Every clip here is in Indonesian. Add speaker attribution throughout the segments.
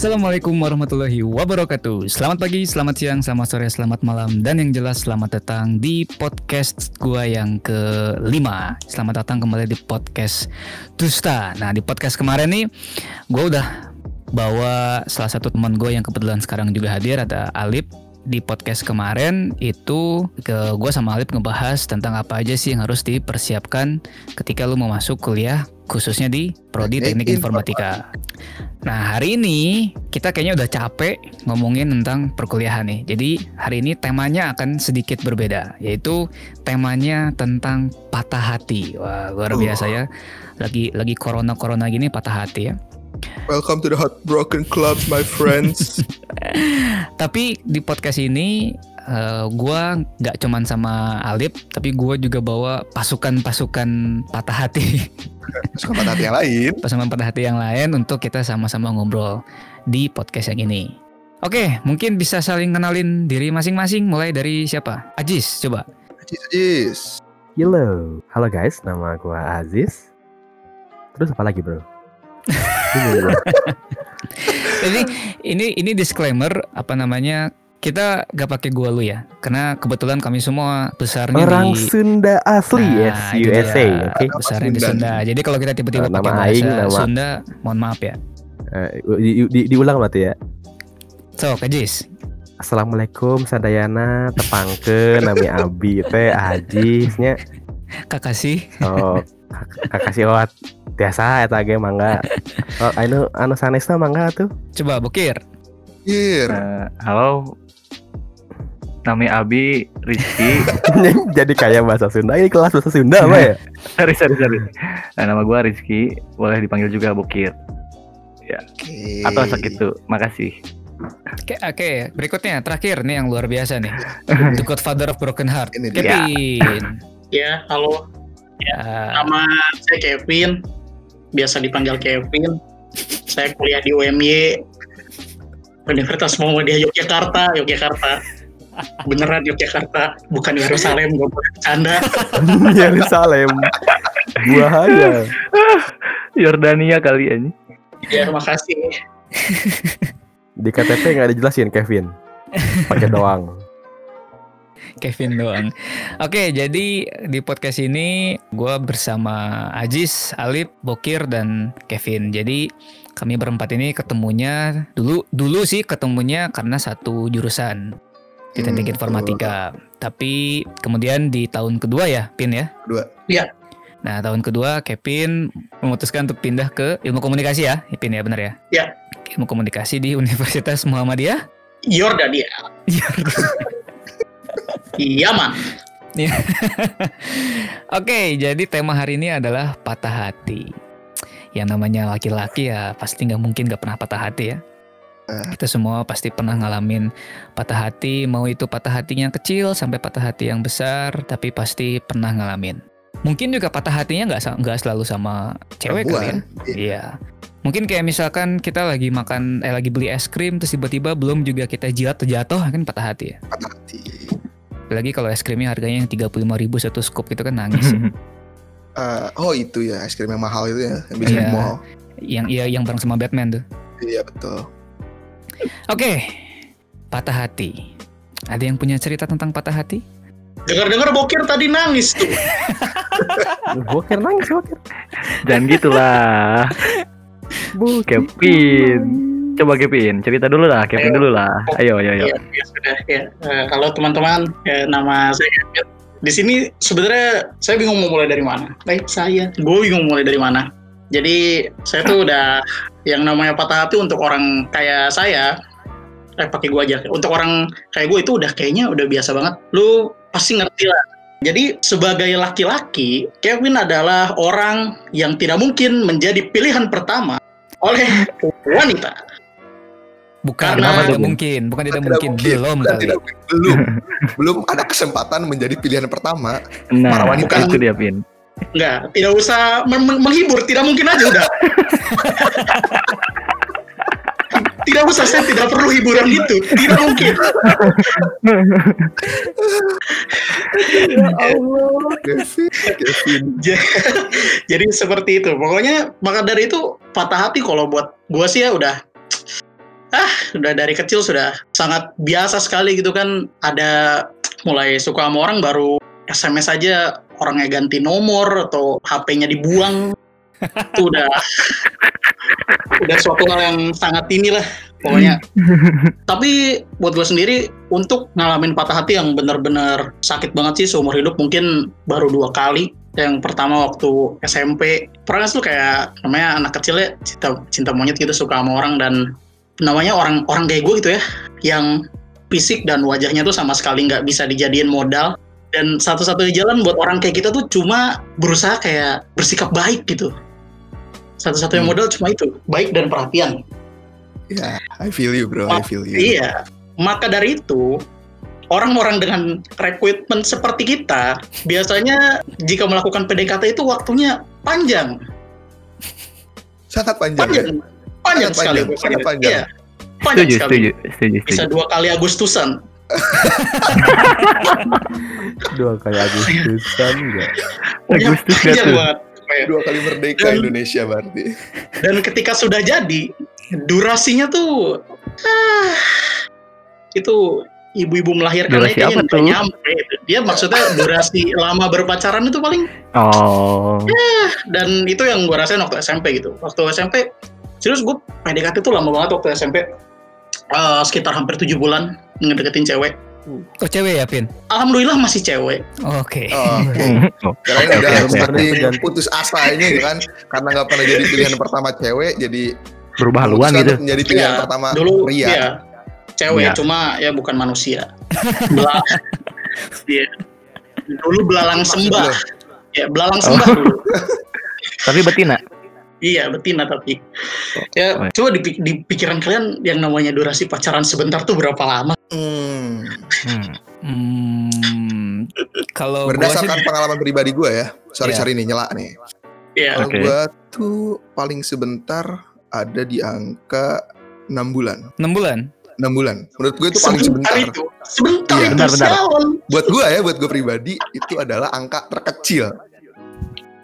Speaker 1: Assalamualaikum warahmatullahi wabarakatuh. Selamat pagi, selamat siang, selamat sore, selamat malam, dan yang jelas selamat datang di podcast gua yang kelima. Selamat datang kembali di podcast Dusta. Nah di podcast kemarin nih, gua udah bawa salah satu teman gue yang kebetulan sekarang juga hadir ada Alip di podcast kemarin itu ke gue sama Alip ngebahas tentang apa aja sih yang harus dipersiapkan ketika lu mau masuk kuliah khususnya di prodi teknik informatika. Nah hari ini kita kayaknya udah capek ngomongin tentang perkuliahan nih. Jadi hari ini temanya akan sedikit berbeda, yaitu temanya tentang patah hati. Wah luar biasa ya. Lagi lagi corona corona gini patah hati ya.
Speaker 2: Welcome to the Heartbroken Club, my friends.
Speaker 1: Tapi di podcast ini uh, gue nggak cuman sama Alip, tapi gue juga bawa pasukan-pasukan patah hati.
Speaker 2: Pasukan patah hati yang lain.
Speaker 1: Pasukan patah hati yang lain untuk kita sama-sama ngobrol di podcast yang ini. Oke, mungkin bisa saling kenalin diri masing-masing. Mulai dari siapa? Ajis, coba.
Speaker 2: Ajis, Ajis.
Speaker 3: Halo, halo guys, nama gue Aziz. Terus apa lagi bro?
Speaker 1: Jadi ini ini disclaimer apa namanya kita gak pakai gua lu ya karena kebetulan kami semua besarnya
Speaker 3: orang
Speaker 1: di
Speaker 3: Sunda asli
Speaker 1: Nah,
Speaker 3: yes USA
Speaker 1: dia.
Speaker 3: oke?
Speaker 1: Besarnya di
Speaker 2: Sunda.
Speaker 1: Jadi kalau kita tiba-tiba
Speaker 3: Nah,
Speaker 1: pakai bahasa
Speaker 3: aing, nama-
Speaker 1: Sunda mohon maaf ya.
Speaker 3: Eh, di, di- diulang berarti ya?
Speaker 1: So Kajis
Speaker 3: Assalamualaikum sadayana tepangke nami Abi teh Ajisnya.
Speaker 1: Kakasih
Speaker 3: oh kak- kakasih owat biasa eta ge mangga. Oh anu anu sanesna mangga tuh?
Speaker 1: Coba Bukir.
Speaker 2: Here.
Speaker 4: Eh, halo, nama Abi Rizky.
Speaker 3: jadi kayak bahasa Sunda ini kelas bahasa Sunda apa ya
Speaker 4: sorry, sorry, sorry. Eh, nama gua Rizky, boleh dipanggil juga Bukir.
Speaker 2: Oke.
Speaker 4: Atau sakit tuh, makasih.
Speaker 1: Oke, oke berikutnya terakhir nih yang luar biasa nih The Godfather of Broken Heart
Speaker 2: Ini.
Speaker 1: Kevin
Speaker 5: Ya, halo.
Speaker 1: ya.
Speaker 5: Nama saya Kevin. Biasa dipanggil Kevin. Saya kuliah di UMY. Universitas Muhammadiyah Yogyakarta, Yogyakarta. Beneran Yogyakarta, bukan Yerusalem, gue bercanda.
Speaker 3: Yerusalem bahaya
Speaker 4: Yordania kali ini.
Speaker 5: Ya, terima kasih.
Speaker 3: di KTP nggak dijelasin Kevin pakai doang
Speaker 1: Kevin doang. Oke, jadi di podcast ini gue bersama Ajis, Alip, Bokir, dan Kevin. Jadi kami berempat ini ketemunya dulu dulu sih ketemunya karena satu jurusan di teknik
Speaker 2: Hmm,
Speaker 1: informatika. Tapi kemudian di tahun kedua ya, Pin ya.
Speaker 2: Kedua.
Speaker 5: Iya.
Speaker 1: Nah tahun kedua Kevin memutuskan untuk pindah ke ilmu komunikasi ya, Pin ya benar ya?
Speaker 5: Iya.
Speaker 1: Ilmu komunikasi di Universitas Muhammadiyah.
Speaker 5: Yordania. Iya, man.
Speaker 1: Oke, jadi tema hari ini adalah patah hati. Yang namanya laki-laki ya pasti nggak mungkin nggak pernah patah hati ya.
Speaker 2: Eh.
Speaker 1: Kita semua pasti pernah ngalamin patah hati, mau itu patah hatinya kecil sampai patah hati yang besar, tapi pasti pernah ngalamin. Mungkin juga patah hatinya nggak nggak selalu sama cewek kali ya.
Speaker 2: Perempuan. Iya.
Speaker 1: Iya. Mungkin kayak misalkan kita lagi makan, eh lagi beli es krim, terus tiba-tiba belum juga kita jilat terjatuh, kan patah hati ya.
Speaker 2: Patah hati.
Speaker 1: Apalagi kalau es krimnya harganya yang 35.000 ribu satu scoop itu kan nangis ya.
Speaker 2: Eh, oh itu ya es krim yang mahal itu ya yang bisa
Speaker 1: Iya.
Speaker 2: di mall.
Speaker 1: yang iya yang bareng sama Batman tuh.
Speaker 2: Iya betul.
Speaker 1: Oke, patah hati. Ada yang punya cerita tentang patah hati?
Speaker 5: Dengar-dengar Bokir tadi nangis tuh.
Speaker 3: Bokir nangis bokir
Speaker 4: Jangan gitulah. Bu, Kevin. Coba Kevin, cerita dulu lah, Kevin
Speaker 5: Ayo.
Speaker 4: dulu lah. Ayo, ayo, ayo.
Speaker 5: Ya sudah ya. Halo teman-teman, ya, nama saya Kevin. Di sini sebenarnya saya bingung mau mulai dari mana. Baik saya, gue bingung mulai dari mana. Jadi saya tuh udah yang namanya patah hati untuk orang kayak saya, eh pakai gue aja. Untuk orang kayak gue itu udah kayaknya udah biasa banget. Lu pasti ngerti lah. Jadi sebagai laki-laki, Kevin adalah orang yang tidak mungkin menjadi pilihan pertama oleh wanita.
Speaker 1: Bukan,
Speaker 5: Karena-
Speaker 1: tidak mungkin, bukan tidak,
Speaker 2: Tidak
Speaker 1: mungkin, belum
Speaker 2: Dan
Speaker 1: kali.
Speaker 2: tidak belum belum ada kesempatan menjadi pilihan pertama.
Speaker 4: Nah,
Speaker 2: Para wanita.
Speaker 4: itu dia, Pin.
Speaker 5: Enggak, tidak usah men- men- menghibur, tidak mungkin aja udah. tidak usah, saya tidak perlu hiburan itu, tidak mungkin.
Speaker 2: Kevin.
Speaker 5: Ja- Jadi seperti itu. Pokoknya maka dari itu patah hati kalau buat gua sih ya udah ah udah dari kecil sudah sangat biasa sekali gitu kan ada mulai suka sama orang baru SMS aja orangnya ganti nomor atau HP-nya dibuang. Itu udah udah suatu hal yang sangat inilah pokoknya. Tapi buat gue sendiri untuk ngalamin patah hati yang benar-benar sakit banget sih seumur hidup mungkin baru dua kali. Yang pertama waktu SMP pernah tuh kayak namanya anak kecil ya cinta cinta monyet gitu suka sama orang dan namanya orang orang kayak gue gitu ya yang fisik dan wajahnya tuh sama sekali nggak bisa dijadiin modal dan satu-satunya jalan buat orang kayak kita tuh cuma berusaha kayak bersikap baik gitu satu-satunya
Speaker 2: Hmm.
Speaker 5: modal cuma itu baik dan perhatian
Speaker 2: Ya, I feel you bro, I feel you.
Speaker 5: iya maka dari itu orang-orang dengan requirement seperti kita biasanya jika melakukan PDKT itu waktunya panjang
Speaker 2: Sangat panjang. ya?
Speaker 5: panjang panjang
Speaker 2: Sangat
Speaker 5: sekali
Speaker 2: panjang, sangat panjang.
Speaker 5: Iya, panjang
Speaker 4: Setuju,
Speaker 5: sekali
Speaker 4: setuju, setuju,
Speaker 5: bisa
Speaker 4: setuju.
Speaker 5: dua kali Agustusan
Speaker 3: Dua kali Agustusan enggak?
Speaker 4: Agustus gak
Speaker 5: panjang
Speaker 4: tuh?
Speaker 5: banget Kayak-
Speaker 2: Dua kali merdeka
Speaker 5: Dan-
Speaker 2: Indonesia berarti.
Speaker 5: dan ketika sudah jadi durasinya tuh ah, itu ibu-ibu melahirkan
Speaker 4: Durasi
Speaker 5: aja
Speaker 4: apa tuh?
Speaker 5: nyampe dia maksudnya durasi lama berpacaran itu paling
Speaker 4: Oh,
Speaker 5: dan itu yang gue rasain waktu SMP gitu waktu SMP serius gue PDKT tuh lama banget waktu SMP Eh, sekitar hampir tujuh bulan ngedeketin cewek
Speaker 1: Oh cewek ya Pin?
Speaker 5: alhamdulillah masih cewek
Speaker 1: Oke.
Speaker 2: Oh, Oke.
Speaker 4: Oh, Oke,
Speaker 2: udah seperti
Speaker 3: Ganti.
Speaker 2: putus asa ini kan karena nggak pernah jadi pilihan pertama cewek jadi
Speaker 4: berubah haluan gitu.
Speaker 2: menjadi pilihan
Speaker 5: Iya,
Speaker 2: pertama
Speaker 5: dulu
Speaker 2: pria.
Speaker 5: iya cewek
Speaker 4: Iya.
Speaker 5: cuma ya bukan manusia Bela- Iya. dulu belalang sembah ya belalang
Speaker 4: Oh.
Speaker 5: sembah dulu
Speaker 4: Tapi betina.
Speaker 5: Iya betina tapi ya
Speaker 4: Oh,
Speaker 5: coba di, di pikiran kalian yang namanya durasi pacaran sebentar tuh berapa lama?
Speaker 2: Hmm,
Speaker 4: Hmm.
Speaker 1: Hmm, kalau gua sih
Speaker 2: berdasarkan pengalaman pribadi gue ya. Sorry
Speaker 1: Iya.
Speaker 2: sorry nih nyela nih.
Speaker 5: Iya.
Speaker 2: Kalau
Speaker 4: Oke.
Speaker 2: gue tuh paling sebentar ada di angka 6 bulan.
Speaker 1: 6 bulan.
Speaker 2: 6 bulan. Menurut gue itu paling sebentar.
Speaker 5: itu, sebentar
Speaker 2: Iya.
Speaker 5: itu
Speaker 4: Bentar, bentar.
Speaker 2: Buat gue ya, buat gue pribadi itu adalah angka terkecil.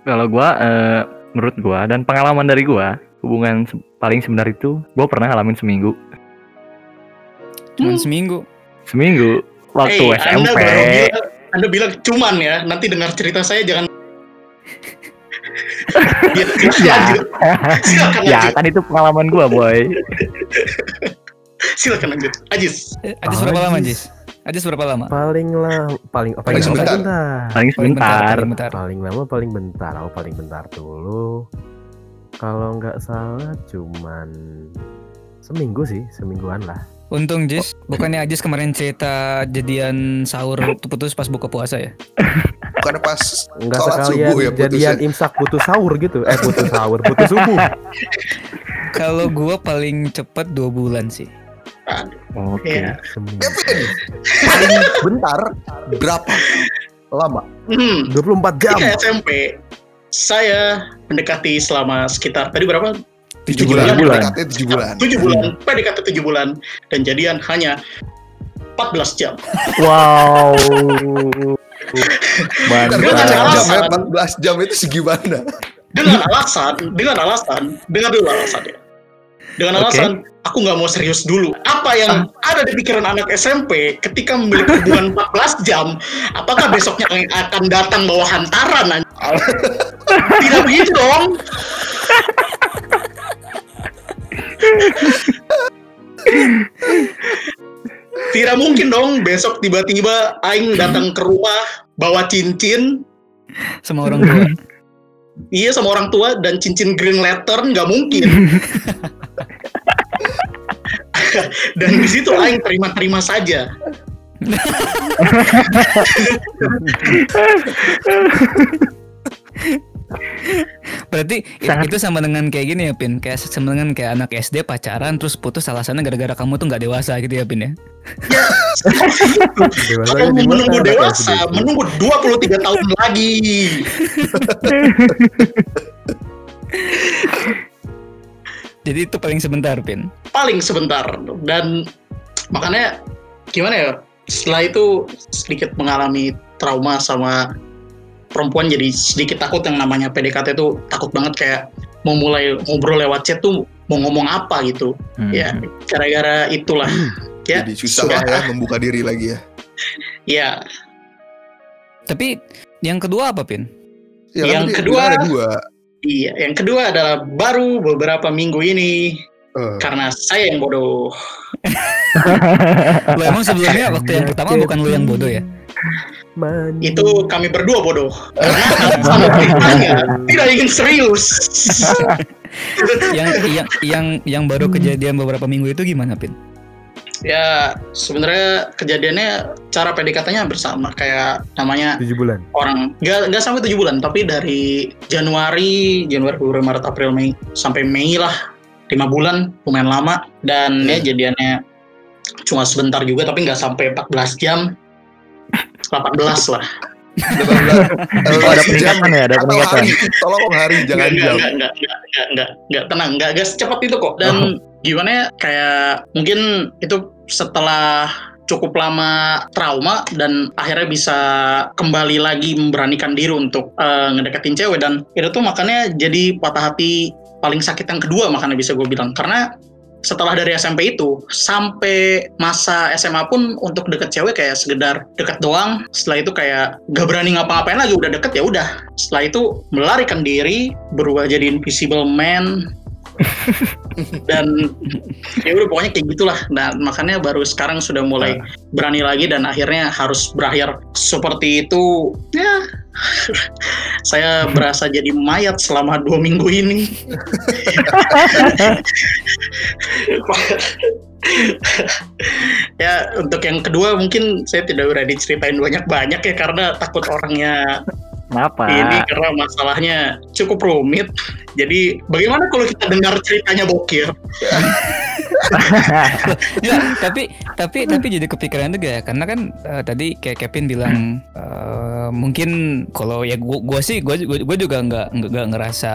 Speaker 4: Kalau gua eh, menurut gua dan pengalaman dari gua, hubungan se- paling sebentar itu gua pernah ngalamin seminggu.
Speaker 1: Cuma
Speaker 5: Hmm.
Speaker 1: seminggu.
Speaker 4: Seminggu waktu
Speaker 5: Eh, Anda
Speaker 4: SMP.
Speaker 5: baru bilang, Anda bilang cuman ya, nanti dengar cerita saya jangan. ya, silakan
Speaker 4: Ya.
Speaker 5: lanjut. Silakan
Speaker 4: ya
Speaker 5: lanjut.
Speaker 4: kan itu pengalaman gua, boy.
Speaker 5: Silakan lanjut. Ajis.
Speaker 1: Eh, Ajis berapa lama
Speaker 3: Ajis.
Speaker 1: Ajis? Ajis berapa lama?
Speaker 3: Paling lah, paling paling,
Speaker 2: Paling sebentar.
Speaker 3: bentar.
Speaker 4: Paling
Speaker 1: Paling
Speaker 4: sebentar.
Speaker 1: paling bentar.
Speaker 3: Paling lama paling bentar, aku paling bentar dulu. Kalau nggak salah cuman seminggu sih, semingguan lah.
Speaker 1: Untung Jis, bukannya Ajis kemarin cerita jadian sahur putus pas buka puasa ya?
Speaker 2: Bukan pas
Speaker 3: Nggak
Speaker 2: Sholat
Speaker 3: sekalian
Speaker 2: subuh ya
Speaker 3: jadian
Speaker 2: putusnya.
Speaker 3: imsak putus sahur gitu. Eh putus sahur, putus subuh.
Speaker 1: Kalau gua paling cepet dua bulan sih.
Speaker 5: Aduh,
Speaker 4: Oke.
Speaker 5: Iya.
Speaker 3: Seminggu.
Speaker 2: Kevin. Bentar berapa lama?
Speaker 5: Hmm.
Speaker 3: 24 jam.
Speaker 5: Ketika SMP, saya mendekati selama sekitar tadi berapa?
Speaker 2: Tujuh
Speaker 5: Tujuh
Speaker 2: bulan.
Speaker 5: bulan.
Speaker 2: PDKT tujuh bulan.
Speaker 5: Tujuh bulan. PDKT tujuh bulan dan jadian hanya 14 jam.
Speaker 4: Wow.
Speaker 2: Bentar,
Speaker 5: Dengan
Speaker 2: berapa
Speaker 5: alasan-
Speaker 2: jam ya? 14 jam itu segimana?
Speaker 5: Dengan alasan, dengan alasan, dengar dulu alasannya. Dengan alasan aku nggak mau serius dulu. Apa yang ada di pikiran anak SMP ketika memiliki hubungan 14 jam, apakah besoknya akan datang bawa hantaran? an- Tidak begitu dong. Tidak mungkin dong besok tiba-tiba Aing datang ke rumah bawa cincin
Speaker 1: Sama orang tua.
Speaker 5: Iya sama orang tua dan cincin green lantern nggak mungkin. dan di situ Aing terima-terima saja.
Speaker 1: Berarti
Speaker 4: Sangat-
Speaker 1: itu sama dengan kayak gini ya Pin Kayak sama dengan kayak anak SD pacaran Terus putus alasannya gara-gara kamu tuh nggak dewasa gitu ya Pin ya
Speaker 3: di
Speaker 5: mau
Speaker 3: mana
Speaker 5: menunggu dewasa, menunggu 23 tahun lagi.
Speaker 1: Jadi itu paling sebentar Pin
Speaker 5: Paling sebentar. Dan makanya gimana ya? Setelah itu sedikit mengalami trauma sama perempuan jadi sedikit takut yang namanya PDKT itu takut banget kayak mau mulai ngobrol lewat chat tuh mau ngomong apa gitu.
Speaker 4: Hmm.
Speaker 5: Ya, gara-gara itulah. Ya,
Speaker 2: Jadi susah ya membuka diri lagi ya.
Speaker 5: Ya,
Speaker 1: Tapi yang kedua apa Pin?
Speaker 2: Ya,
Speaker 5: Yang
Speaker 2: tadi
Speaker 5: kedua-
Speaker 2: ada dua.
Speaker 5: Iya. Yang kedua adalah baru beberapa minggu ini
Speaker 2: Eh,
Speaker 5: karena saya yang bodoh.
Speaker 1: Lo emang sebelumnya waktu yang pertama bukan lo yang bodoh ya?
Speaker 3: Man-
Speaker 5: Itu kami berdua bodoh. Karena sama beritanya tidak ingin serius.
Speaker 1: yang yang yang yang baru kejadian beberapa minggu itu gimana Pin?
Speaker 5: Ya, sebenarnya kejadiannya cara PDKT-nya bersama kayak namanya
Speaker 3: tujuh bulan.
Speaker 5: orang nggak nggak sampai tujuh bulan tapi dari Januari Januari Februari Maret April Mei sampai Mei lah lima bulan lumayan lama dan ya jadiannya cuma sebentar juga tapi nggak sampai 14 jam 18 lah
Speaker 4: Oh, ada peningkatan ya, ada peningkatan.
Speaker 2: Tolong hari jangan
Speaker 5: nggak,
Speaker 2: jam.
Speaker 5: nggak, nggak, nggak, nggak, nggak, nggak, tenang, nggak, nggak secepat itu kok. Dan gimana ya, kayak mungkin itu setelah cukup lama trauma dan akhirnya bisa kembali lagi memberanikan diri untuk eh, ngedeketin cewek dan itu tuh makanya jadi patah hati paling sakit yang kedua makanya bisa gue bilang. Karena setelah dari SMP itu sampai masa SMA pun untuk deket cewek kayak sekedar deket doang. Setelah itu kayak gak berani ngapa-ngapain lagi udah deket ya udah. Setelah itu melarikan diri berubah jadi invisible man dan ya udah pokoknya kayak gitulah. Nah makanya baru sekarang sudah mulai berani lagi dan akhirnya harus berakhir seperti itu. Ya saya berasa jadi mayat selama dua minggu ini. Ya untuk yang kedua mungkin saya tidak berani ceritain banyak-banyak ya karena takut orangnya
Speaker 4: Kenapa?
Speaker 5: ini karena masalahnya cukup rumit. Jadi bagaimana kalau kita dengar ceritanya Bokir?
Speaker 1: Ya, tapi tapi tapi jadi kepikiran juga ya karena kan eh, tadi kayak Kevin bilang eh, mungkin kalau ya gua, gua sih gua, gua, gua juga nggak nggak ngerasa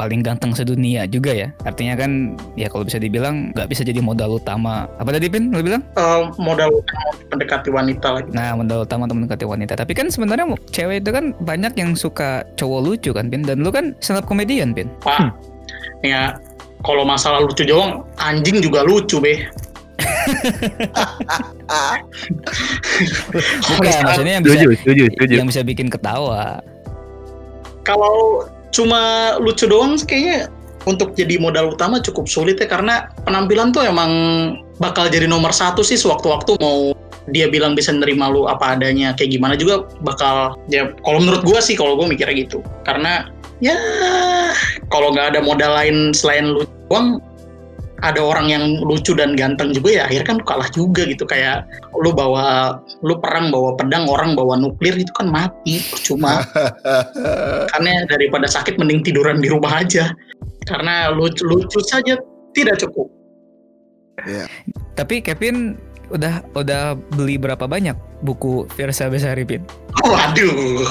Speaker 1: paling ganteng sedunia juga ya. Artinya kan ya kalau bisa dibilang nggak bisa jadi modal utama. Apa tadi Pin lo bilang?
Speaker 5: Eh, modal utama mendekati wanita lagi.
Speaker 1: nah modal utama untuk mendekati wanita. Tapi kan sebenarnya cewek itu kan banyak yang suka cowok lucu kan Pin. Dan lu kan stand up komedian Pin.
Speaker 5: Pak, ya kalau masalah lucu doang, anjing juga lucu be.
Speaker 1: Bukan maksudnya yang bisa
Speaker 4: Setuju, setuju, setuju.
Speaker 1: yang bisa bikin ketawa
Speaker 5: Kalau cuma lucu doang kayaknya untuk jadi modal utama cukup sulit ya karena penampilan tuh emang bakal jadi nomor satu sih sewaktu-waktu mau dia bilang bisa nerima lu apa adanya kayak gimana juga bakal ya kalau menurut gua sih kalau gua mikirnya gitu karena ya kalau nggak ada modal lain selain lu doang ada orang yang lucu dan ganteng juga ya akhirnya kan kalah juga gitu. Kayak lu bawa lu perang bawa pedang orang bawa nuklir itu kan mati percuma. Karena daripada sakit mending tiduran di rumah aja. Karena lucu lucu saja tidak cukup.
Speaker 1: Tapi Kevin udah udah beli berapa banyak buku Versa Besari Pin?
Speaker 5: waduh.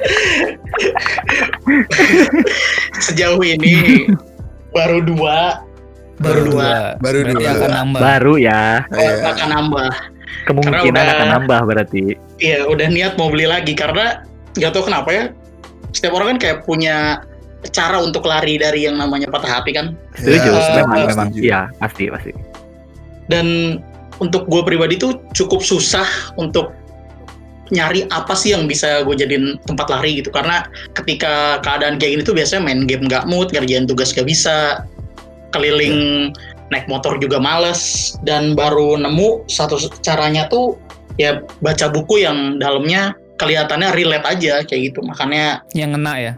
Speaker 5: Sejauh ini baru dua Baru dua.
Speaker 2: Baru
Speaker 1: Berarti
Speaker 2: dua.
Speaker 1: akan nambah.
Speaker 4: Baru ya,
Speaker 2: Iya.
Speaker 5: akan nambah
Speaker 4: kemungkinan
Speaker 5: Karena udah-
Speaker 4: akan nambah berarti.
Speaker 5: Iya, udah niat mau beli lagi karena nggak tahu kenapa ya. Setiap orang kan kayak punya cara untuk lari dari yang namanya patah hati kan.
Speaker 4: Setuju,
Speaker 2: Ya,
Speaker 4: memang, memang. Iya, pasti, pasti.
Speaker 5: Dan untuk gue pribadi tuh cukup susah untuk nyari apa sih yang bisa gue jadiin tempat lari gitu karena ketika keadaan kayak gini tuh biasanya main game nggak mood kerjaan tugas gak bisa keliling naik motor juga males dan baru nemu satu caranya tuh ya baca buku yang dalamnya kelihatannya relate aja kayak gitu makanya
Speaker 1: Yang ngena ya.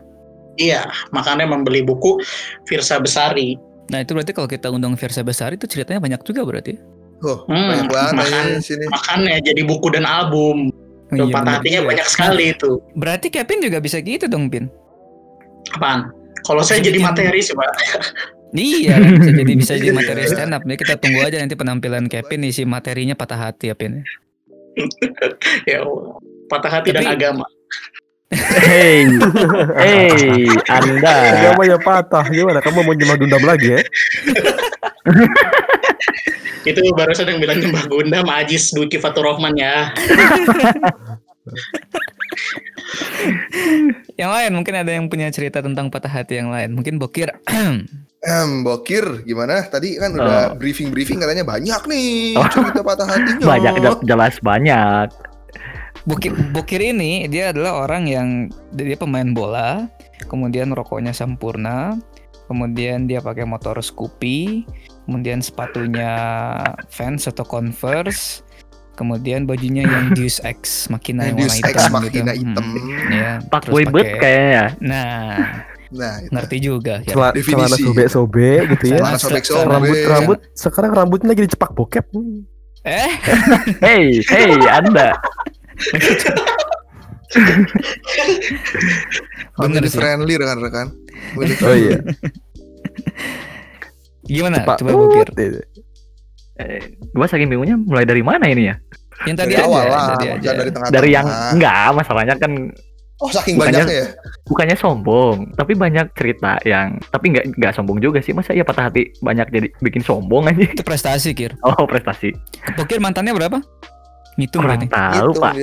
Speaker 5: iya makanya membeli buku Virsa Besari
Speaker 1: Nah itu berarti kalau kita undang Versa Besari itu ceritanya banyak juga berarti.
Speaker 2: Oh,
Speaker 5: Hmm,
Speaker 2: banyak banget
Speaker 5: makan.
Speaker 2: ya di sini.
Speaker 5: makanya jadi buku dan album
Speaker 1: Iya,
Speaker 5: patah hatinya
Speaker 1: juga.
Speaker 5: banyak sekali itu
Speaker 1: Berarti Kevin juga bisa gitu dong Pin.
Speaker 5: apaan kalau saya jadi materi sih pak
Speaker 1: Iya bisa jadi bisa jadi materi stand up. Jadi kita tunggu aja nanti penampilan Kevin isi materinya patah hati ya Pin.
Speaker 5: ya Allah. patah hati dan
Speaker 1: Tapi-
Speaker 5: agama
Speaker 4: Hey, hey, Anda.
Speaker 3: Agamanya patah gimana? Kamu mau nyembah dundam lagi ya?
Speaker 5: itu baru sedang bilang nyembah gunda Majis Duki Fatur Rahman ya
Speaker 1: Yang lain mungkin ada yang punya cerita tentang patah hati yang lain. Mungkin Bokir.
Speaker 2: Em, Bokir, gimana? Tadi kan udah
Speaker 4: Oh.
Speaker 2: briefing-briefing katanya banyak nih
Speaker 4: Oh.
Speaker 2: cerita patah hatinya.
Speaker 4: Banyak jel- jelas banyak.
Speaker 1: Bokir, Bokir ini dia adalah orang yang dia pemain bola, kemudian rokoknya sempurna, kemudian dia pakai motor Scoopy, kemudian sepatunya Vans atau Converse, kemudian bajunya yang Deus Ex Machina yang warna
Speaker 2: Ex
Speaker 1: hitam
Speaker 2: Machina
Speaker 1: gitu.
Speaker 2: hitam.
Speaker 1: Hmm, ya,
Speaker 4: Pak Boy Bet
Speaker 1: pakai-
Speaker 4: kayaknya ya.
Speaker 1: Nah,
Speaker 2: Nah, itu.
Speaker 1: ngerti juga.
Speaker 2: Definisi.
Speaker 3: celana sobek-sobek gitu ya.
Speaker 2: Celana
Speaker 1: Se-
Speaker 2: sobek-sobek.
Speaker 3: Rambut
Speaker 2: Sobek.
Speaker 3: rambut sekarang rambutnya lagi dicepak bokep.
Speaker 1: Eh,
Speaker 4: Hey, hey, Anda.
Speaker 1: bener sih.
Speaker 2: friendly rekan-rekan.
Speaker 3: Oh iya.
Speaker 1: Gimana?
Speaker 3: Cepak
Speaker 1: Coba
Speaker 3: gitu.
Speaker 4: Eh, gua saking bingungnya mulai dari mana ini ya?
Speaker 1: Yang tadi
Speaker 2: Dari
Speaker 1: aja,
Speaker 2: awal lah,
Speaker 1: tadi aja.
Speaker 2: dari tengah
Speaker 4: Dari yang enggak, masalahnya kan
Speaker 2: Oh, saking
Speaker 4: Bukannya-
Speaker 2: banyaknya ya?
Speaker 4: bukannya sombong, tapi banyak cerita yang tapi nggak nggak sombong juga sih. Masa ya patah hati banyak jadi bikin sombong aja.
Speaker 1: Itu prestasi, Kir.
Speaker 4: Oh, prestasi.
Speaker 1: Bokir mantannya berapa? Ngitung
Speaker 4: Kurang
Speaker 1: berarti.
Speaker 4: tahu, Pak.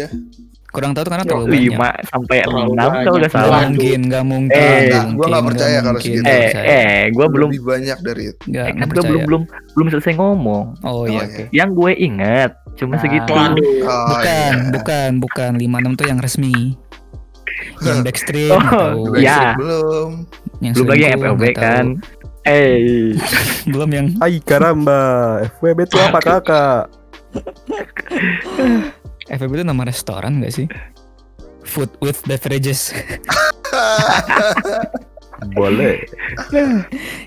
Speaker 1: Kurang tahu tuh karena
Speaker 5: Ya,
Speaker 1: terlalu banyak.
Speaker 4: 5 sampai 6 kalau nggak.
Speaker 1: Gak
Speaker 4: salah.
Speaker 1: Mungkin, gak mungkin.
Speaker 4: Eh,
Speaker 1: nggak
Speaker 2: gua nggak percaya
Speaker 1: nggak
Speaker 2: kalau segitu.
Speaker 1: nggak
Speaker 4: Eh,
Speaker 1: percaya.
Speaker 4: eh, gua belum
Speaker 2: Lebih banyak dari itu.
Speaker 1: Nggak,
Speaker 4: eh,
Speaker 1: nggak
Speaker 4: kan gua
Speaker 1: percaya.
Speaker 4: belum belum belum selesai ngomong.
Speaker 1: Oh iya,
Speaker 2: Oh,
Speaker 1: oke.
Speaker 2: iya.
Speaker 4: Yang gue inget cuma
Speaker 1: Nah.
Speaker 4: segitu.
Speaker 5: Waduh.
Speaker 2: Oh,
Speaker 1: Bukan,
Speaker 2: iya.
Speaker 1: bukan, bukan. 56 tuh yang resmi. Yang backstreet
Speaker 4: Oh,
Speaker 1: nggak
Speaker 4: Iya.
Speaker 2: Belum.
Speaker 1: Yang
Speaker 4: Belum lagi yang FLB
Speaker 1: nggak
Speaker 4: kan. Eh,
Speaker 1: Belum yang
Speaker 3: Ay karamba, FWB itu apa kakak?
Speaker 1: FWB itu nama restoran gak sih? Food with beverages.
Speaker 3: Boleh.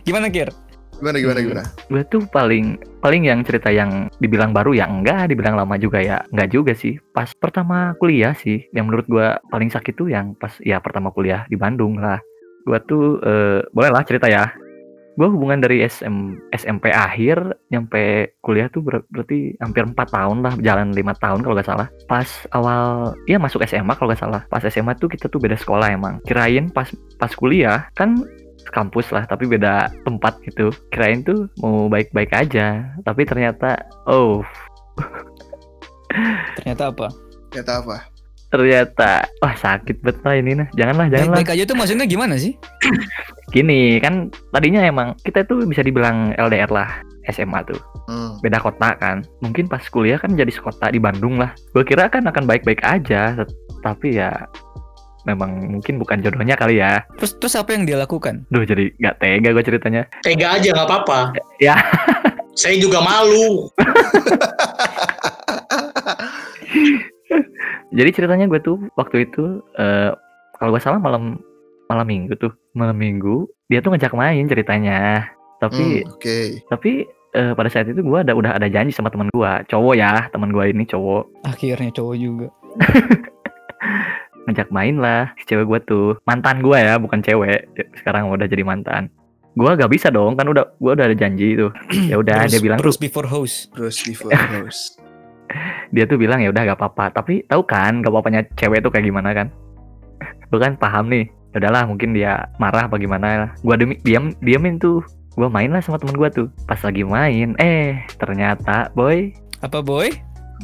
Speaker 1: Gimana Kir?
Speaker 2: Gimana gimana
Speaker 4: Hmm.
Speaker 2: gimana?
Speaker 4: gue tuh paling paling yang cerita yang dibilang baru ya enggak, dibilang lama juga ya enggak juga sih. Pas pertama kuliah sih, yang menurut gua paling sakit tuh yang pas ya pertama kuliah di Bandung lah. Gua tuh eh, boleh lah cerita ya. Gua hubungan dari SM, SMP akhir nyampe kuliah tuh ber- berarti hampir empat tahun lah, jalan lima tahun kalau nggak salah. Pas awal, ya masuk SMA kalau nggak salah. Pas SMA tuh kita tuh beda sekolah emang. Kirain pas pas kuliah kan kampus lah tapi beda tempat gitu kirain tuh mau baik-baik aja tapi ternyata oh
Speaker 1: Ternyata apa?
Speaker 2: Ternyata apa?
Speaker 4: Ternyata wah sakit banget lah ini nah janganlah janganlah
Speaker 1: Baik-baik aja tuh maksudnya gimana sih?
Speaker 4: gini kan tadinya emang kita tuh bisa dibilang LDR lah SMA tuh
Speaker 2: Hmm.
Speaker 4: beda kota kan mungkin pas kuliah kan jadi sekota di Bandung lah gue kira kan akan baik-baik aja tapi ya memang mungkin bukan jodohnya kali ya
Speaker 1: Terus terus apa yang dia lakukan?
Speaker 4: duh jadi nggak tega gue ceritanya
Speaker 5: Tega aja nggak apa-apa.
Speaker 4: Ya.
Speaker 5: Saya juga malu.
Speaker 4: Jadi ceritanya gue tuh waktu itu eh kalau gue salah malam malam minggu tuh malam minggu dia tuh ngajak main ceritanya tapi
Speaker 2: Hmm, Oke.
Speaker 4: tapi eh, pada saat itu gue ada udah ada janji sama teman gue cowok ya teman gue ini cowok
Speaker 1: Akhirnya cowok juga.
Speaker 4: ngajak main lah si cewek gue tuh mantan gue ya bukan cewek sekarang udah jadi mantan gue gak bisa dong kan udah gue udah ada janji itu ya udah dia bilang
Speaker 1: Bruce before host.
Speaker 2: Terus before host.
Speaker 4: Dia tuh bilang ya udah gak apa-apa tapi tahu kan gak apa-apanya cewek tuh kayak gimana kan lu kan paham nih Ya udahlah mungkin dia marah apa gimana lah gua demi diam diamin tuh gua main lah sama temen gua tuh pas lagi main eh ternyata boy
Speaker 1: Apa boy?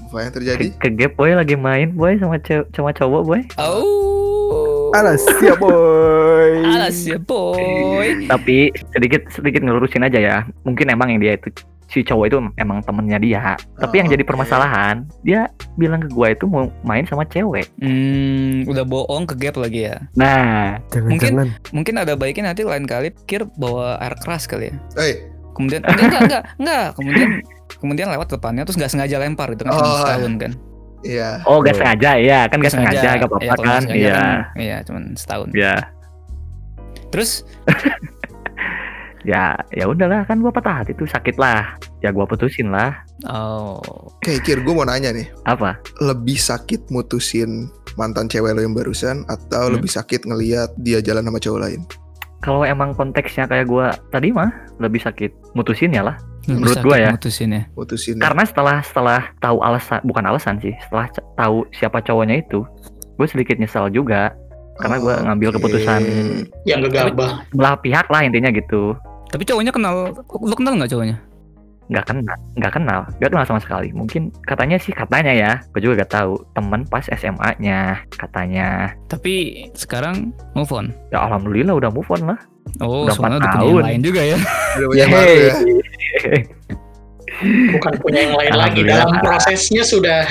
Speaker 2: Apa yang terjadi?
Speaker 4: ke, ke gap boy lagi main boy sama cew- sama cowok boy
Speaker 1: Oh.
Speaker 3: Alas siap boy.
Speaker 1: Alas ya boy.
Speaker 4: tapi sedikit sedikit ngelurusin aja ya mungkin emang yang dia itu si cowok itu emang temennya dia tapi
Speaker 2: Oh,
Speaker 4: yang jadi permasalahan dia bilang ke gua itu mau main sama cewek
Speaker 1: Hmm, udah bohong ke gap lagi ya.
Speaker 4: nah
Speaker 3: Jangan-jangan
Speaker 1: Mungkin ada baiknya nanti lain kali pikir bawa air keras kali ya.
Speaker 2: Eh,
Speaker 1: Kemudian enggak enggak enggak, enggak. kemudian kemudian lewat depannya terus nggak sengaja lempar itu kan
Speaker 2: Oh.
Speaker 1: setahun kan.
Speaker 2: iya.
Speaker 4: oh gak
Speaker 3: Oh.
Speaker 4: sengaja ya kan gak sengaja, gak
Speaker 1: Iya,
Speaker 4: apa-apa
Speaker 1: nggak
Speaker 4: kan
Speaker 1: sengaja
Speaker 4: iya
Speaker 1: kan, Iya, cuman setahun.
Speaker 4: ya
Speaker 1: Terus
Speaker 4: ya ya udahlah kan gua patah hati tuh sakit lah ya gua putusin lah
Speaker 1: oh,
Speaker 2: Oke, Kir, gue mau nanya nih.
Speaker 4: apa
Speaker 2: Lebih sakit mutusin mantan cewek lo yang barusan atau
Speaker 4: Hmm.
Speaker 2: lebih sakit ngelihat dia jalan sama cowok lain?
Speaker 4: kalau emang konteksnya kayak gua tadi mah lebih sakit mutusin ya lah
Speaker 1: lebih
Speaker 4: Menurut gua ya.
Speaker 1: mutusin ya.
Speaker 2: Mutusin.
Speaker 4: karena setelah setelah tahu alasan bukan alasan sih setelah tahu siapa cowoknya itu gue sedikit nyesal juga karena gua ngambil
Speaker 2: Oke.
Speaker 4: keputusan
Speaker 5: Yang gegabah.
Speaker 4: belah pihak lah intinya gitu
Speaker 1: Tapi cowoknya kenal lu kenal nggak cowoknya?
Speaker 4: nggak kenal nggak kenal nggak kenal sama sekali mungkin katanya sih katanya ya gue juga gak tahu temen pas SMA nya katanya
Speaker 1: Tapi sekarang move on.
Speaker 4: ya alhamdulillah udah move on lah
Speaker 1: Oh,
Speaker 4: Udah
Speaker 1: soalnya udah punya yang lain juga ya.
Speaker 2: Baru ya.
Speaker 5: bukan punya yang lain lagi dalam prosesnya sudah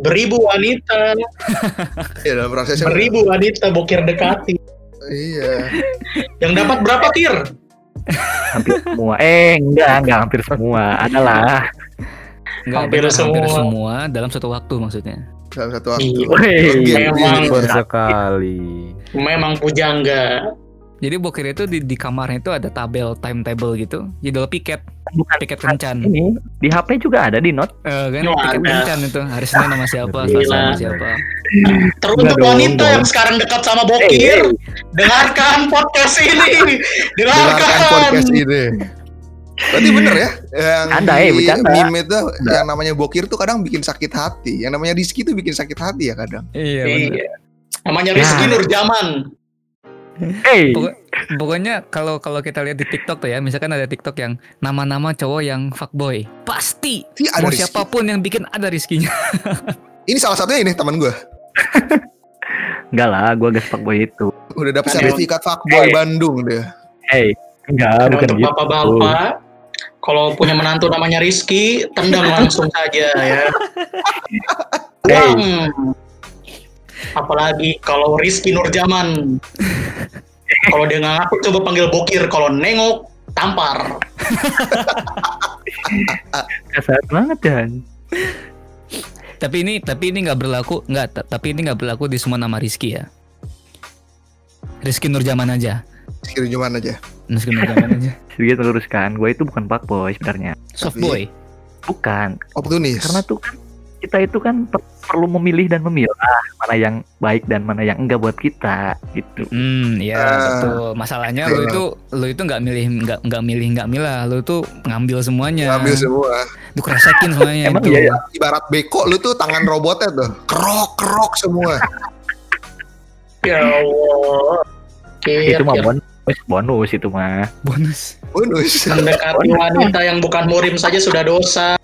Speaker 5: beribu wanita
Speaker 2: Iya dalam prosesnya.
Speaker 5: beribu wanita bokir dekati
Speaker 2: Iya.
Speaker 5: yang dapat berapa tir
Speaker 4: hampir semua eh enggak enggak hampir semua adalah
Speaker 1: Enggak
Speaker 5: Hampir
Speaker 1: benar, hampir
Speaker 5: semua.
Speaker 1: semua dalam satu waktu maksudnya.
Speaker 2: Dalam satu waktu.
Speaker 5: Iya. Memang.
Speaker 3: sekali.
Speaker 5: memang pujangga
Speaker 1: Jadi bokir itu di, di kamarnya itu ada tabel timetable gitu. Jadwal piket,
Speaker 4: bukan
Speaker 1: piket kencan.
Speaker 4: ini di HP juga ada di note
Speaker 1: Eh, kan
Speaker 5: Oh,
Speaker 1: piket
Speaker 5: ada.
Speaker 1: kencan itu. Hari Senin sama siapa. Selasa sama siapa.
Speaker 5: teruntuk wanita
Speaker 4: dong.
Speaker 5: yang sekarang dekat sama
Speaker 4: Eh,
Speaker 5: bokir dengarkan podcast ini
Speaker 2: Dengarkan
Speaker 5: dengarkan
Speaker 2: podcast ini. Berarti bener ya yang
Speaker 4: Bercanda, eh,
Speaker 2: di
Speaker 4: bercanda.
Speaker 2: meme itu yang namanya bokir tuh kadang bikin sakit hati. Yang namanya Rizky tuh bikin sakit hati ya kadang.
Speaker 1: Iya, bener.
Speaker 5: Iya. namanya Rizky
Speaker 4: Nah.
Speaker 5: Nurjaman
Speaker 4: hey
Speaker 1: Pokok- Pokoknya kalau kalau kita lihat di TikTok tuh ya, misalkan ada TikTok yang nama-nama cowok yang fuckboy, pasti
Speaker 2: Iya, ada
Speaker 1: mau
Speaker 2: siapa
Speaker 1: pun yang bikin ada rizkinya.
Speaker 2: Ini salah satunya ini teman gue.
Speaker 4: enggak lah gue gak fuckboy itu
Speaker 2: Udah dapet sertifikat fuckboy
Speaker 4: Eh.
Speaker 2: Bandung dia.
Speaker 4: hey enggak
Speaker 5: Dan
Speaker 4: bukan
Speaker 5: untuk
Speaker 4: gitu
Speaker 5: bapak-bapak kalau punya menantu namanya Rizky tendang langsung saja ya Uang. Apalagi kalau Rizky Nurjaman kalau dia nggak ngaku coba panggil bokir kalau nengok tampar
Speaker 4: kasar banget dan
Speaker 1: tapi ini tapi ini nggak berlaku nggak ta- tapi ini nggak berlaku di semua nama Rizky ya. Rizky Nurjaman aja.
Speaker 2: Rizky Nurjaman aja.
Speaker 1: Rizky Nurjaman aja.
Speaker 4: sedikit meluruskan gue itu bukan fuckboy sebenarnya
Speaker 1: Soft boy.
Speaker 4: bukan
Speaker 2: Opportunis.
Speaker 4: karena tuh kan kita itu kan per- perlu memilih dan memilah mana yang baik dan mana yang enggak buat kita gitu
Speaker 1: Hmm, ya
Speaker 2: Ah.
Speaker 1: betul. Masalahnya lu itu lu itu nggak milih nggak nggak milih nggak milah. Lu tuh ngambil semuanya.
Speaker 2: Ngambil semua.
Speaker 1: Lu kresekin semuanya
Speaker 4: Emang
Speaker 1: itu.
Speaker 4: iya ya?
Speaker 2: Ibarat beko lu tuh tangan robotnya tuh. Kerok kerok semua.
Speaker 5: ya Allah Kir,
Speaker 4: itu mah bonus bonus itu mah
Speaker 1: Bonus.
Speaker 2: Bonus.
Speaker 5: mendekati wanita yang bukan murim saja sudah dosa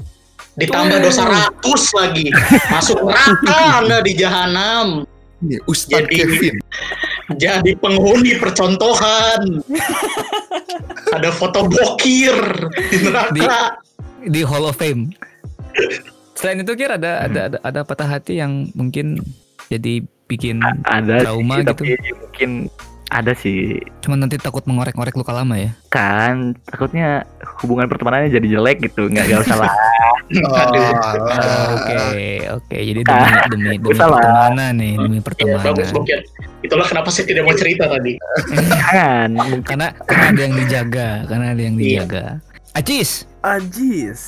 Speaker 5: ditambah dosa ratus lagi masuk neraka anda di jahanam Jadi-
Speaker 2: Kevin.
Speaker 5: jadi penghuni percontohan ada foto bokir di neraka
Speaker 1: Di Hall of Fame. Selain itu kira ada ada ada, ada patah hati yang mungkin jadi bikin
Speaker 4: ada
Speaker 1: Trauma
Speaker 4: sih,
Speaker 1: gitu.
Speaker 4: tapi mungkin ada sih
Speaker 1: cuma nanti takut mengorek-ngorek luka lama ya.
Speaker 4: kan takutnya hubungan pertemanannya jadi jelek gitu nggak nggak usah lah
Speaker 2: Oh.
Speaker 1: Oke, oke. Jadi demi demi demi pertemanan nih, demi
Speaker 5: ya,
Speaker 1: pertemanan.
Speaker 5: bagus bokir itulah kenapa saya tidak mau cerita tadi
Speaker 4: jangan
Speaker 1: karena karena ada yang dijaga, karena ada yang
Speaker 5: Iya.
Speaker 1: dijaga. Acis,
Speaker 3: Ajis,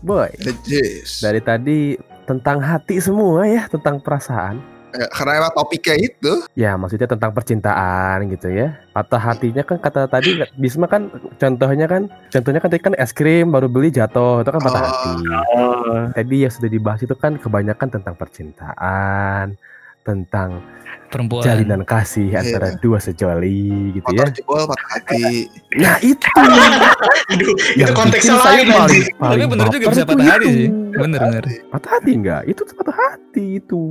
Speaker 3: boy.
Speaker 2: Jis.
Speaker 3: Dari tadi tentang hati semua ya, tentang perasaan.
Speaker 2: Ya, karena emang topiknya itu.
Speaker 3: Ya, maksudnya tentang percintaan gitu ya. Patah hatinya kan kata tadi Bisma kan contohnya kan contohnya kan tadi kan es krim baru beli jatuh itu kan patah
Speaker 2: Oh.
Speaker 3: hati.
Speaker 4: oh,
Speaker 3: Tadi yang sudah dibahas itu kan kebanyakan tentang percintaan, tentang
Speaker 1: perempuan.
Speaker 3: jalinan kasih
Speaker 2: Iya.
Speaker 3: antara dua sejoli gitu ya.
Speaker 2: Motor jebol patah hati.
Speaker 3: Nah itu
Speaker 5: aduh itu konteksnya lain
Speaker 3: paling,
Speaker 5: anjing.
Speaker 1: Tapi
Speaker 3: paling
Speaker 1: bener juga bisa patah hati sih. Bener bener.
Speaker 3: Patah hati enggak? Itu patah hati itu.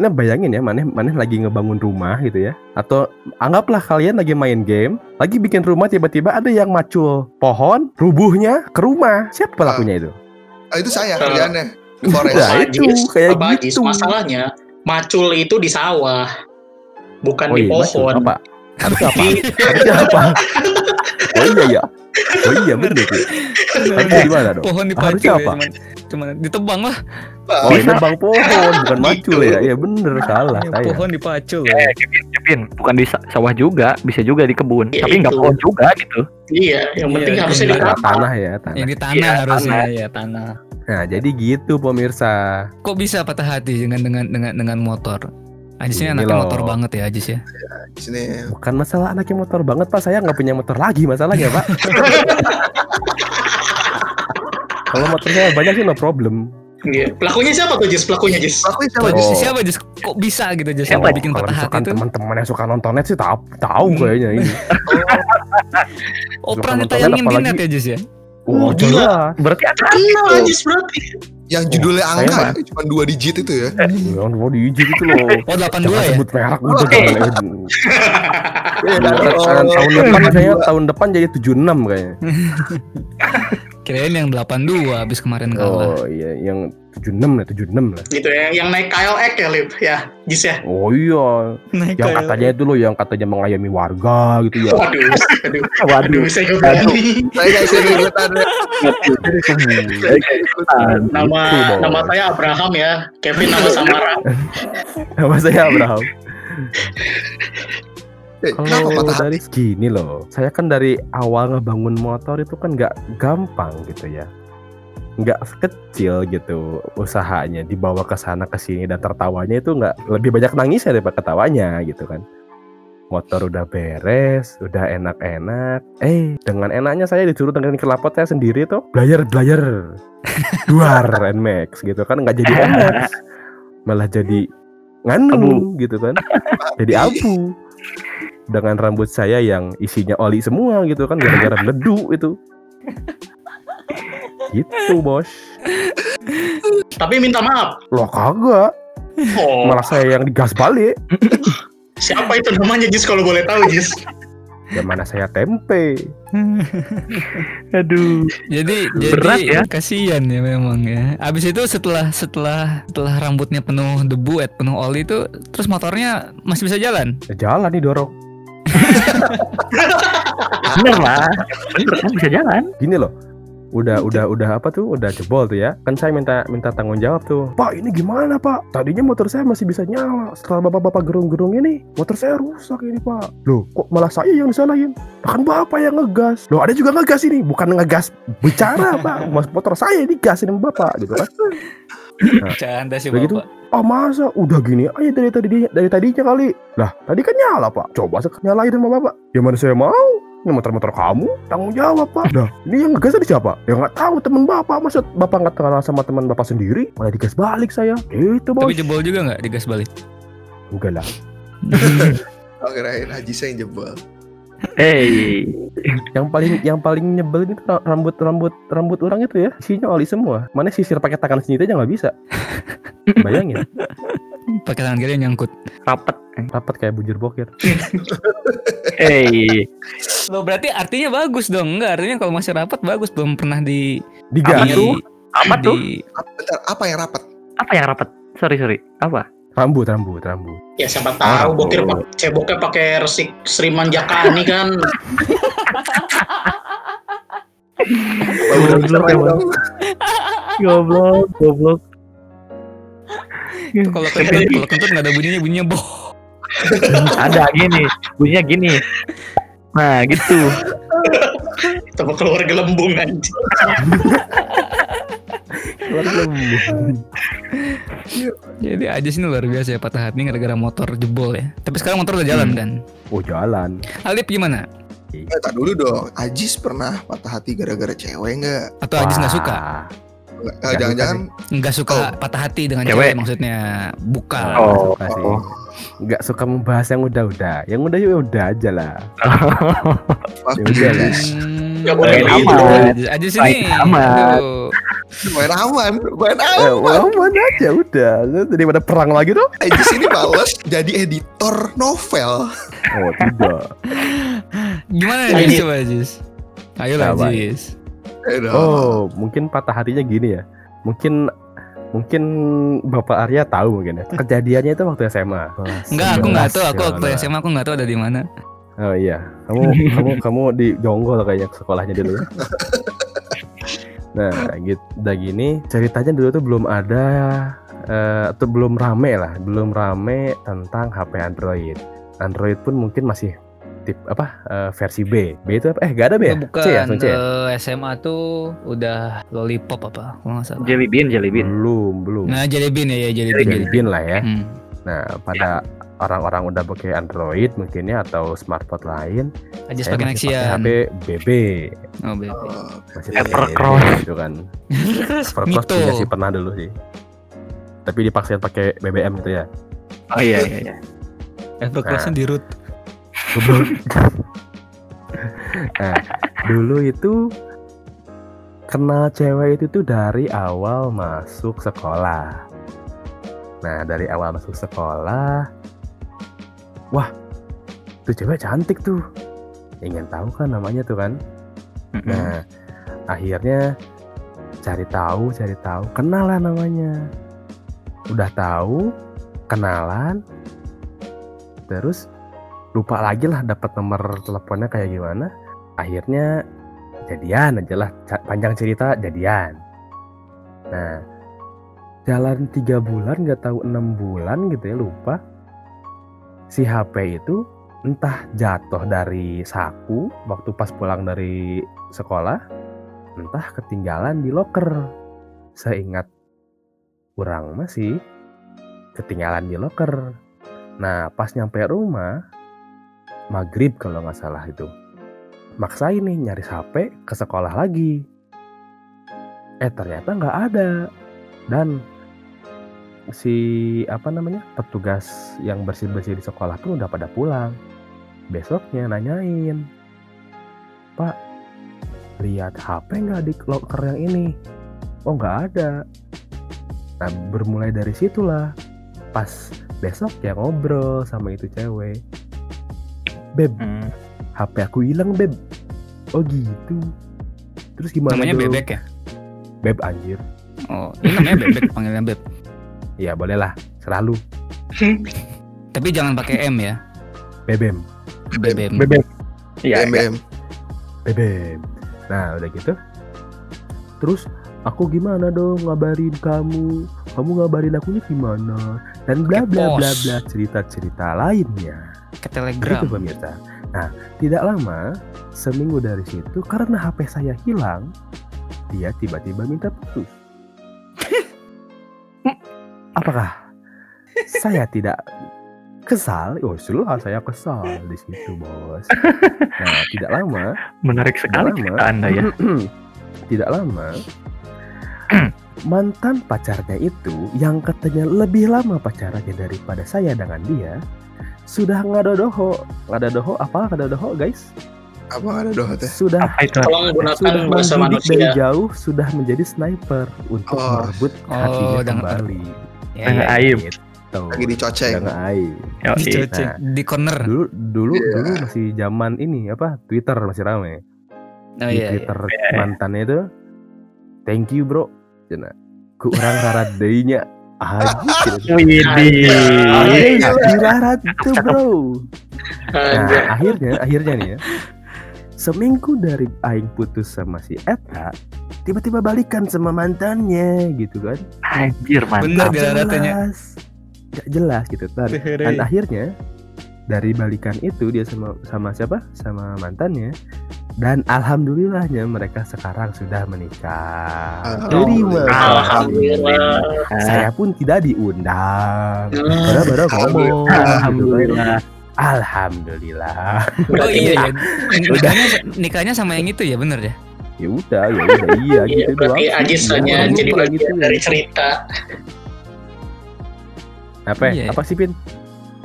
Speaker 3: Nah bayangin ya, maneh maneh lagi ngebangun rumah gitu ya, atau anggaplah kalian lagi main game, lagi bikin rumah tiba-tiba ada yang macul pohon, rubuhnya ke rumah. Siapa pelakunya itu?
Speaker 2: Ah, itu saya
Speaker 5: Eh,
Speaker 2: kerjaannya. Di Forest.
Speaker 3: Nah, itu, kayak
Speaker 5: Pak Ajis,
Speaker 3: gitu.
Speaker 5: masalahnya macul itu di sawah bukan
Speaker 3: Oh
Speaker 5: di
Speaker 3: iya, macul.
Speaker 5: pohon
Speaker 3: apa? Harusnya apa? Harusnya apa? Oh iya ya. Oh iya bener tuh. Harusnya di mana dong?
Speaker 1: Pohon
Speaker 3: Harusnya
Speaker 1: dipacul ya,
Speaker 3: apa?
Speaker 1: cuman, cuman ditebang lah.
Speaker 3: Oh
Speaker 2: Pak,
Speaker 3: ini bang pohon bukan macul ya? Iya bener salah
Speaker 1: Ya,
Speaker 3: saya.
Speaker 1: pohon dipacul.
Speaker 4: eh Kevin, Kevin bukan di sa- sawah juga bisa juga di kebun
Speaker 5: Ya,
Speaker 4: tapi nggak pohon juga gitu
Speaker 5: iya yang
Speaker 1: Iya,
Speaker 5: penting
Speaker 1: itu
Speaker 5: harusnya di.
Speaker 3: Tanah,
Speaker 5: tanah
Speaker 3: ya tanah.
Speaker 1: Yang di tanah
Speaker 4: Iya,
Speaker 1: harusnya
Speaker 4: tanah.
Speaker 1: ya tanah.
Speaker 3: Nah jadi gitu pemirsa.
Speaker 1: Kok bisa patah hati dengan dengan dengan dengan motor? Ajis ini
Speaker 3: Ini
Speaker 1: anaknya
Speaker 3: loh.
Speaker 1: motor banget ya Ajis ya.
Speaker 2: di sini.
Speaker 3: Bukan masalah anaknya motor banget pak, saya nggak punya motor lagi masalahnya pak. Kalau motor saya banyak sih no problem.
Speaker 5: Iya. pelakunya siapa tuh Jis pelakunya Jis
Speaker 2: Aku siapa Jis?
Speaker 3: Oh.
Speaker 1: siapa Jis? Kok bisa gitu Jis
Speaker 4: Siapa?
Speaker 1: yang bikin patah hati itu?
Speaker 3: teman-teman yang suka nonton net sih tahu tahu
Speaker 1: Hmm.
Speaker 3: kayaknya ini.
Speaker 1: Oh
Speaker 3: Suka
Speaker 1: pernah ditayangin di net ya Jis ya?
Speaker 3: Oh,
Speaker 5: Oh, gila.
Speaker 3: jelas.
Speaker 4: Berarti ada
Speaker 5: Kenal Ajis berarti.
Speaker 2: Yang
Speaker 3: Oh,
Speaker 2: judulnya
Speaker 3: saya
Speaker 2: angka ya, cuma dua digit itu ya.
Speaker 3: Yang mau diizin itu loh.
Speaker 1: Oh 82
Speaker 3: Jangan
Speaker 1: ya?
Speaker 3: sebut merek udah
Speaker 5: Oke.
Speaker 3: jangan.
Speaker 2: Iya,
Speaker 3: Tahun, tahun depan saya tahun depan jadi 76 kayaknya.
Speaker 1: Kirain yang 82 habis kemarin kalah.
Speaker 3: Oh iya, yang 76 lah, 76 lah.
Speaker 5: Gitu ya, yang naik KLX ya, Lip. Ya, Jis ya.
Speaker 3: Oh iya,
Speaker 1: Naik
Speaker 3: yang
Speaker 1: kayak-
Speaker 3: katanya itu loh yang katanya mengayomi warga gitu ya.
Speaker 5: Waduh, aduh.
Speaker 3: Waduh,
Speaker 5: Aduh, saya.
Speaker 2: Saya nggak ikutan ya. Saya nggak ikutan.
Speaker 5: Nama nama saya Abraham ya. Kevin nama Samara.
Speaker 3: Nama saya Abraham.
Speaker 2: Eh,
Speaker 3: Kalau dari gini loh, saya kan dari awal ngebangun motor itu kan nggak gampang gitu ya, nggak kecil gitu usahanya dibawa ke sana ke sini dan tertawanya itu nggak lebih banyak nangisnya daripada ketawanya gitu kan. Motor udah beres, udah enak-enak. Eh, dengan enaknya saya disuruh dengerin kelapot saya sendiri tuh, belajar belajar, duar Nmax gitu kan nggak jadi Nmax, malah jadi nganu gitu kan, jadi abu dengan rambut saya yang isinya oli semua gitu kan gara-gara ledu itu gitu bos
Speaker 5: Tapi minta maaf.
Speaker 3: loh kagak
Speaker 5: Oh,
Speaker 3: malah saya yang digas balik
Speaker 5: siapa itu namanya Jis kalau boleh tahu Jis?
Speaker 3: ya mana saya tempe
Speaker 4: Aduh.
Speaker 1: Jadi
Speaker 4: Berat
Speaker 1: jadi
Speaker 4: ya.
Speaker 1: kasihan ya memang ya. Abis itu setelah setelah setelah rambutnya penuh debu, eh, penuh oli itu terus motornya masih bisa jalan.
Speaker 3: ya jalan nih dorong
Speaker 4: Bener lah. Kan bisa jalan.
Speaker 3: gini loh. Udah udah udah apa tuh? Udah jebol tuh ya. Kan saya minta minta tanggung jawab tuh. Pak ini gimana pak? Tadinya motor saya masih bisa nyala. Setelah bapak-bapak gerung-gerung ini motor saya rusak ini pak. Loh kok malah saya yang disalahin? Kan bapak yang ngegas. Loh ada juga ngegas ini. Bukan ngegas bicara pak. Mas motor saya digas sama bapak gitu kan
Speaker 1: Canda sih
Speaker 3: Begitu.
Speaker 1: bapak.
Speaker 3: Ah masa udah gini aja dari tadi dari tadinya kali. Lah tadi kan nyala pak. Coba sekali nyalain sama bapak. Ya mana saya mau. Ini motor-motor kamu tanggung jawab pak. Dah ini yang ngegas tadi siapa? Ya nggak tahu teman bapak. Masa bapak nggak kenal sama teman bapak sendiri? Malah digas balik saya. Itu bos.
Speaker 1: Tapi jebol juga nggak digas balik?
Speaker 3: Enggak lah.
Speaker 2: Oh, kirain Haji saya yang jebol.
Speaker 4: Eh,
Speaker 3: Yang paling yang paling nyebelin itu rambut rambut rambut orang itu ya. Isinya oli semua. Mana sisir pakai tangan sendiri aja nggak bisa. Bayangin.
Speaker 1: Pakai tangan kiri yang nyangkut.
Speaker 4: rapet.
Speaker 3: Rapat kayak bujur bokir.
Speaker 4: Eh,
Speaker 1: Lo berarti artinya bagus dong? Enggak, artinya kalau masih rapat bagus belum pernah di
Speaker 3: Digas.
Speaker 1: di-
Speaker 4: tuh? Apa tuh?
Speaker 1: di-
Speaker 2: Ap- Bentar, apa yang rapat?
Speaker 4: Apa yang rapet? Sorry, sorry. Apa?
Speaker 3: Rambut rambut rambut.
Speaker 5: Ya siapa tahu bokir pak ceboknya pakai resik Sriman Jakani kan.
Speaker 4: Goblok emang. Goblok, goblok.
Speaker 1: itu kalau kentut kalau kentut nggak ada bunyinya bunyinya boh.
Speaker 4: Ada gini, bunyinya gini. Nah, gitu.
Speaker 5: Coba keluar gelembung anjing.
Speaker 1: Jadi aja sih luar biasa ya patah hati gara-gara motor jebol ya. Tapi sekarang motor udah jalan
Speaker 4: Hmm.
Speaker 1: kan.
Speaker 3: Oh jalan.
Speaker 1: Alip gimana?
Speaker 2: Eh, tak dulu dong. Ajis pernah patah hati gara-gara cewek nggak?
Speaker 1: Atau Ajis nggak suka?
Speaker 2: Nggak, eh,
Speaker 3: Nggak
Speaker 2: Jangan-jangan
Speaker 1: Nggak suka
Speaker 2: Oh.
Speaker 1: patah hati dengan
Speaker 4: Cewek.
Speaker 1: cewek, maksudnya. Bukan.
Speaker 3: Nggak
Speaker 4: Oh.
Speaker 3: suka sih. Nggak suka membahas yang udah-udah. Yang udah ya udah aja lah. Ya udah lah.
Speaker 5: Nggak boleh
Speaker 1: gitu.
Speaker 4: aman.
Speaker 1: Ajis, Ajis
Speaker 4: Baik
Speaker 1: ini.
Speaker 4: aman.
Speaker 2: main aman, main
Speaker 3: Eh,
Speaker 2: aman.
Speaker 3: aman aja udah. Daripada perang lagi tuh.
Speaker 2: Ajis ini males jadi editor novel.
Speaker 3: Oh tidak.
Speaker 1: Gimana.
Speaker 5: Ajis
Speaker 1: coba Ajis? Ayo lah.
Speaker 2: Eh, dong.
Speaker 3: Oh mungkin patah hatinya gini ya. Mungkin mungkin Bapak Arya tahu mungkin ya. Kejadiannya itu waktu SMA.
Speaker 1: Enggak, aku nggak tahu. Aku
Speaker 3: 11,
Speaker 1: waktu
Speaker 3: ya.
Speaker 1: SMA aku nggak tahu ada di mana.
Speaker 3: Oh iya, kamu kamu kamu di Jonggol kayaknya sekolahnya dulu ya. Nah, gitu, udah gini ceritanya dulu tuh belum ada eh, atau belum rame lah, belum rame tentang HP Android. Android pun mungkin masih tip apa eh, versi B. B itu apa? Eh, gak ada B ya?
Speaker 1: Bukan.
Speaker 3: C ya, C ya?
Speaker 1: eh, SMA tuh udah lollipop apa? Kalau nggak salah.
Speaker 4: Jelly bean, jelly bean.
Speaker 3: Belum, belum.
Speaker 1: Nah, Jelly Bean ya, ya Jelly Bean.
Speaker 3: Jelly
Speaker 1: Jelly Bean.
Speaker 3: Bean lah ya.
Speaker 1: Hmm.
Speaker 3: Nah, pada orang-orang udah pakai Android mungkin ya atau smartphone lain, saya
Speaker 1: pakai Nexian.
Speaker 3: HP BB.
Speaker 1: Oh.
Speaker 2: Oh,
Speaker 3: Masih
Speaker 4: Evercross.
Speaker 3: BB gitu kan. Evercross punya sih pernah dulu sih. Tapi dipaksain pakai BBM gitu ya.
Speaker 4: Oh iya, iya, iya.
Speaker 1: Evercrossnya di root.
Speaker 3: Goblok. nah, dulu itu kenal cewek itu tuh dari awal masuk sekolah. Nah, dari awal masuk sekolah, wah, tuh cewek cantik tuh. Ingin tahu kan namanya tuh kan? Nah, akhirnya cari tahu, cari tahu, kenal lah namanya. Udah tahu, kenalan, terus lupa lagi lah dapat nomor teleponnya kayak gimana. Akhirnya jadian aja lah, panjang cerita jadian. Nah, jalan tiga bulan, nggak tahu enam bulan gitu ya lupa. Si HP itu entah jatuh dari saku waktu pas pulang dari sekolah entah ketinggalan di loker. Seingat kurang masih ketinggalan di loker. Nah pas nyampe rumah maghrib kalau nggak salah itu maksain nih nyari HP ke sekolah lagi. Eh ternyata nggak ada. Dan si apa namanya petugas yang bersih bersih di sekolah pun udah pada pulang besoknya nanyain pak lihat HP nggak di locker yang ini oh nggak ada nah bermulai dari situlah pas besok ya ngobrol sama itu cewek beb
Speaker 4: Hmm.
Speaker 3: HP aku hilang beb oh gitu terus gimana
Speaker 1: Namanya
Speaker 3: dong?
Speaker 1: bebek ya?
Speaker 3: beb anjir
Speaker 1: Oh, ini namanya bebek panggilnya beb.
Speaker 3: Ya boleh lah selalu
Speaker 1: Tapi jangan pakai M ya.
Speaker 3: bebem
Speaker 1: Bebem.
Speaker 3: bebem
Speaker 4: Iya, iya.
Speaker 2: MM.
Speaker 3: bebem nah udah gitu terus aku gimana dong ngabarin kamu kamu ngabarin aku gimana dan bla bla bla bla cerita cerita lainnya
Speaker 1: Ke
Speaker 3: Gitu
Speaker 1: Telegram.
Speaker 3: pemirsa. Nah, tidak lama seminggu dari situ karena HP saya hilang, dia tiba-tiba minta putus. Apakah saya tidak kesal? Oh, sudah saya kesal di situ, Bos. Nah, tidak lama,
Speaker 4: Menarik sekali
Speaker 3: tidak
Speaker 4: cerita Anda ya.
Speaker 3: tidak lama mantan pacarnya itu yang katanya lebih lama pacarannya daripada saya dengan dia sudah ngadodoho ngadodoho apa ngadodoho guys
Speaker 2: Apa nggak ada doa teh?
Speaker 3: sudah
Speaker 4: Apa itu?
Speaker 5: Tolong gunakan
Speaker 3: sudah
Speaker 5: bahasa
Speaker 3: mendidik dari
Speaker 5: manusia.
Speaker 3: jauh sudah menjadi sniper untuk
Speaker 2: Oh.
Speaker 3: merebut
Speaker 1: Oh,
Speaker 3: hatinya
Speaker 1: udah
Speaker 3: kembali
Speaker 1: Ya, ya.
Speaker 4: aib.
Speaker 3: gitu
Speaker 2: Lagi dicoceng.
Speaker 3: udah aib
Speaker 1: Dicoceng. di corner.
Speaker 3: dulu dulu
Speaker 2: Iya.
Speaker 3: dulu masih zaman ini apa Twitter masih ramai
Speaker 1: Oh
Speaker 3: di
Speaker 1: iya. iya.
Speaker 3: Twitter mantannya itu thank you bro cina ku orang rarat deinya aja
Speaker 4: Widih.
Speaker 3: Akhirnya dirarat tuh bro. Nah akhirnya akhirnya nih ya Seminggu dari Aing putus sama si Eta Tiba-tiba balikan sama mantannya gitu kan
Speaker 4: Anjir,
Speaker 1: Bener
Speaker 4: mantap.
Speaker 1: gak ratanya?
Speaker 3: jelas Gak jelas gitu kan Dan akhirnya dari balikan itu dia sama sama siapa? Sama mantannya. Dan alhamdulillahnya mereka sekarang sudah menikah. Terima. kasih.
Speaker 5: Alhamdulillah.
Speaker 3: Saya pun tidak diundang.
Speaker 5: Hmm.
Speaker 3: Padahal baru ngomong. gitu kan.
Speaker 4: Alhamdulillah.
Speaker 3: Alhamdulillah.
Speaker 1: Oh iya ya.
Speaker 3: Udah.
Speaker 1: Nikahnya, nikahnya sama yang itu ya bener ya.
Speaker 3: Ya udah, ya udah iya
Speaker 5: Iya,
Speaker 3: gitu doang.
Speaker 5: berarti. Ajis
Speaker 3: Iya,
Speaker 5: hanya jadi bagian
Speaker 3: gitu.
Speaker 5: dari cerita.
Speaker 3: Apa?
Speaker 1: Iya.
Speaker 3: Apa sih Pin?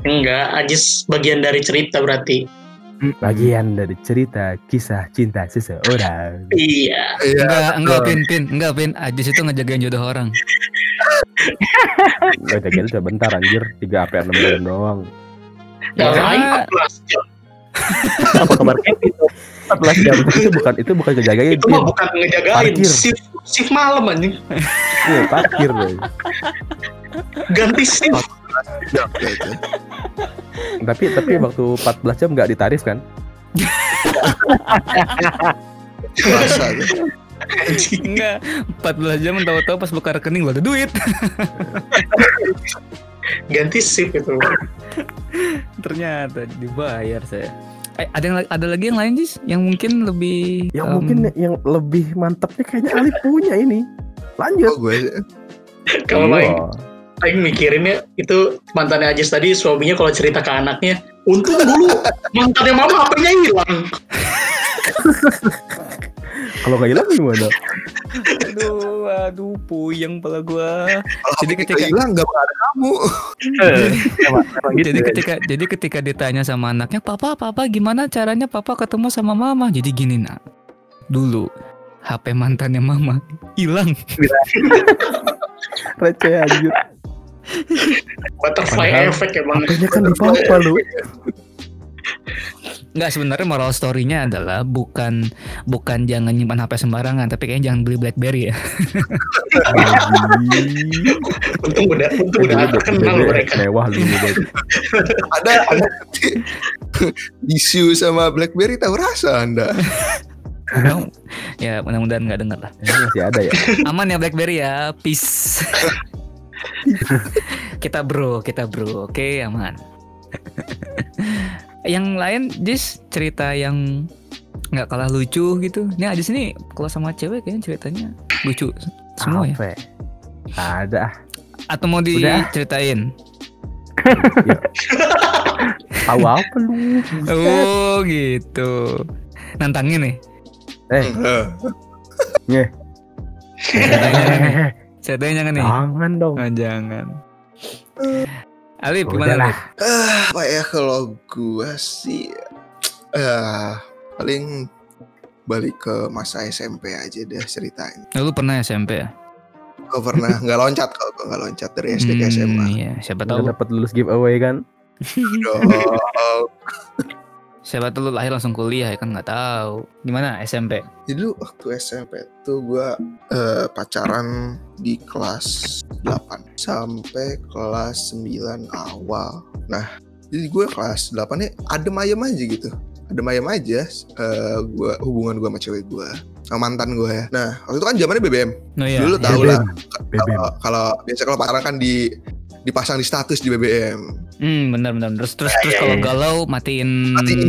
Speaker 5: Enggak, Ajis bagian dari cerita berarti.
Speaker 3: Bagian dari cerita kisah cinta seseorang.
Speaker 5: Iya.
Speaker 2: Iya.
Speaker 1: Enggak, enggak
Speaker 2: betul.
Speaker 1: pin pin, enggak pin. Ajis itu ngejagain jodoh orang.
Speaker 3: Gak jaga itu bentar anjir, 3 apa 6 bulan doang.
Speaker 1: Ya.
Speaker 5: lain 14 jam.
Speaker 4: Apa kabar Kevin?
Speaker 3: 14 jam itu bukan itu bukan ngejagain,
Speaker 5: Itu mah bukan ngejagain,
Speaker 3: Parkir.
Speaker 5: shift shift malam anjing.
Speaker 3: Iya, parkir boy.
Speaker 5: Ganti shift.
Speaker 2: Ya, ya.
Speaker 3: Tapi tapi waktu 14 jam nggak ditarif kan?
Speaker 1: Enggak, 14 jam tahu-tahu pas buka rekening gak ada duit.
Speaker 5: Ganti shift itu.
Speaker 1: Ternyata dibayar saya. Eh, ada yang ada lagi yang lain Jis yang mungkin lebih
Speaker 3: Yang
Speaker 1: em,
Speaker 3: mungkin yang lebih mantapnya kayaknya Ali punya ini. Lanjut.
Speaker 2: Oh, gue
Speaker 5: Kalau
Speaker 3: Iya.
Speaker 5: main Aing mikirinnya itu mantannya Ajis tadi suaminya kalau cerita ke anaknya untung dulu mantannya mama HP-nya hilang
Speaker 3: Kalau nggak hilang gimana?
Speaker 1: aduh aduh puyeng pala gua.
Speaker 2: kalau
Speaker 1: Jadi ketika-
Speaker 2: hilang nggak ada kamu.
Speaker 4: Eh, gitu.
Speaker 1: Jadi ketika jadi ketika ditanya sama anaknya, "Papa, papa gimana caranya papa ketemu sama mama?" Jadi gini, Nak. Dulu HP mantannya mama hilang.
Speaker 3: Receh anjir.
Speaker 5: Butterfly
Speaker 3: Padahal
Speaker 5: effect emang.
Speaker 3: HP-nya kan di papa lu.
Speaker 1: Enggak sebenarnya moral story-nya adalah bukan bukan jangan nyimpan HP sembarangan, tapi kayaknya jangan beli BlackBerry ya.
Speaker 5: Untung udah, untung udah terkenal
Speaker 3: BBM
Speaker 5: mereka.
Speaker 3: Mewah lu
Speaker 2: ada ada isu sama BlackBerry tahu rasa anda
Speaker 1: Emang, ya mudah-mudahan nggak dengar lah.
Speaker 3: Masih ada ya.
Speaker 1: Aman ya BlackBerry ya, peace. kita bro, kita bro, oke aman. Yang lain, Jis cerita yang nggak kalah lucu gitu. Ini aja sini kalau sama cewek kayaknya ceritanya lucu semua ya.
Speaker 3: Apa? Ada. ah.
Speaker 1: Atau mau diceritain?
Speaker 3: Tahu apa lu?
Speaker 1: Oh gitu. Nantangin nih.
Speaker 3: Eh,
Speaker 2: Eh,
Speaker 3: eh,
Speaker 1: Ceritanya jangan nih.
Speaker 3: jangan dong.
Speaker 1: Oh, jangan. Alif
Speaker 3: Udah
Speaker 1: gimana
Speaker 3: lah.
Speaker 1: Alif?
Speaker 2: ah, apa ya kalau gua sih eh paling balik ke masa SMP aja deh ceritain
Speaker 1: Lu pernah SMP ya?
Speaker 2: Gua pernah nggak loncat kalau gua nggak loncat dari SD ke
Speaker 1: Hmm,
Speaker 2: SMA
Speaker 1: Iya, siapa tahu
Speaker 3: dapat lulus giveaway kan?
Speaker 2: Dong.
Speaker 1: siapa tahu lu lahir langsung kuliah ya kan nggak tahu. Gimana SMP?
Speaker 2: Jadi dulu waktu SMP tuh gue pacaran di kelas 8 sampai kelas 9 awal. Nah, jadi gue kelas 8 nih adem ayem aja gitu. Adem ayem aja eh, gua hubungan gue sama cewek gue sama mantan gue ya. Nah, waktu itu kan zamannya BBM.
Speaker 1: Oh iya.
Speaker 2: Dulu tahu lah. Kalau biasa kalau pacaran kan di dipasang di status di BBM.
Speaker 1: Hmm, benar benar. Terus terus terus
Speaker 4: iya,
Speaker 1: kalau
Speaker 4: iya.
Speaker 1: galau matiin
Speaker 2: Matiin,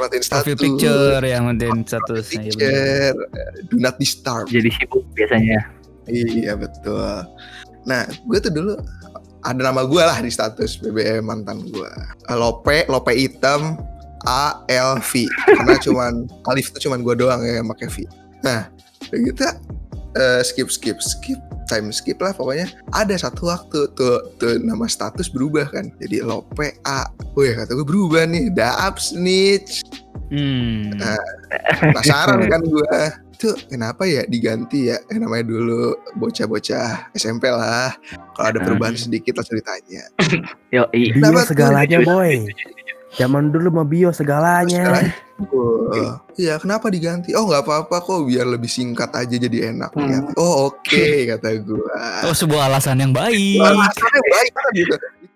Speaker 2: matiin status.
Speaker 1: profile picture ya matiin statusnya ya benar.
Speaker 2: Picture, eh, do not disturb.
Speaker 4: Jadi sibuk biasanya.
Speaker 2: Iya betul. Nah, gue tuh dulu ada nama gue lah di status BBM mantan gue. Lope, Lope hitam, A L V. Karena cuman Alif tuh cuman gue doang ya yang pakai V. Nah, udah gitu eh, skip skip skip time skip lah pokoknya. Ada satu waktu tuh, tuh nama status berubah kan. Jadi Lope A. Wih kata gue berubah nih. Daap snitch.
Speaker 1: Hmm.
Speaker 2: Nah, penasaran kan gue tuh kenapa ya diganti ya? Eh, namanya dulu bocah-bocah SMP lah. Kalau ada perubahan sedikit lah ceritanya.
Speaker 4: Yo, i.
Speaker 3: Bio
Speaker 2: Kenapa tuh?
Speaker 3: segalanya boy. Zaman dulu mah bio segalanya.
Speaker 2: Oh, iya kenapa diganti oh nggak apa-apa kok biar lebih singkat aja jadi enak
Speaker 5: Hmm.
Speaker 2: ya. oh oke kata gue
Speaker 1: Oh sebuah alasan yang baik.
Speaker 2: alasannya baik banget gitu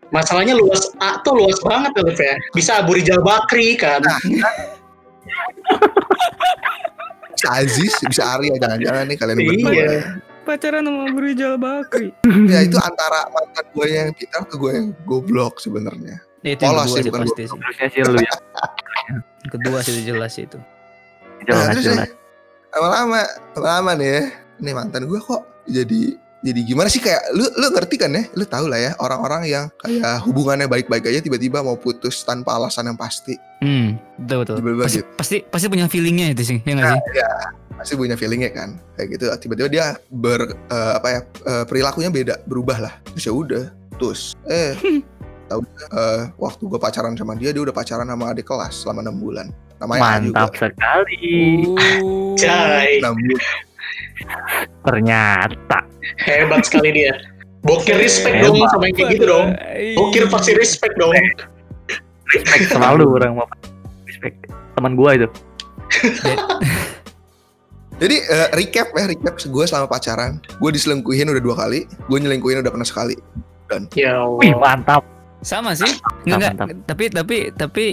Speaker 5: Masalahnya luas A tuh luas banget ya, Liv, ya. Bisa Abu Rijal Bakri kan.
Speaker 2: bisa Aziz bisa Arya jangan-jangan nih kalian berdua
Speaker 5: Iya.
Speaker 1: Pacaran sama Abu Rijal Bakri.
Speaker 2: ya itu antara mantan gue yang pintar atau gue yang goblok sebenarnya
Speaker 1: Itu
Speaker 2: Polos sih, bukan
Speaker 1: pasti sih.
Speaker 4: Terusnya sih lu ya.
Speaker 1: Yang Kedua sih itu jelas itu.
Speaker 4: Jelas,
Speaker 2: Nah, terus
Speaker 4: jelas.
Speaker 2: ya, lama-lama lama nih ya nih mantan gue kok jadi jadi gimana sih kayak lu lu ngerti kan ya lu tahu lah ya orang-orang yang kayak hubungannya baik-baik aja tiba-tiba mau putus tanpa alasan yang pasti
Speaker 1: Hmm, betul betul.
Speaker 2: Tiba-tiba
Speaker 1: Pasti,
Speaker 2: gitu.
Speaker 1: pasti pasti punya feelingnya itu sih, ya nggak sih?
Speaker 2: pasti punya feelingnya kan kayak gitu tiba-tiba dia ber eh, apa ya eh, perilakunya beda berubah lah terus ya udah terus eh tahu eh, waktu gue pacaran sama dia dia udah pacaran sama adik kelas selama enam bulan namanya
Speaker 4: Mantap
Speaker 2: juga
Speaker 4: sekali.
Speaker 2: Enam bulan
Speaker 4: Ternyata.
Speaker 5: hebat sekali dia. Bokir respect dong sama yang kayak gitu dong. Bokir pasti respect dong.
Speaker 4: Respect selalu orang mau respect. Teman gua itu.
Speaker 2: Jadi eh, recap ya recap gue selama pacaran gue diselingkuhin udah dua kali gue nyelingkuhin udah pernah sekali
Speaker 5: Ya
Speaker 4: Wih, mantap.
Speaker 1: Sama sih. Enggak, enggak. Tapi tapi tapi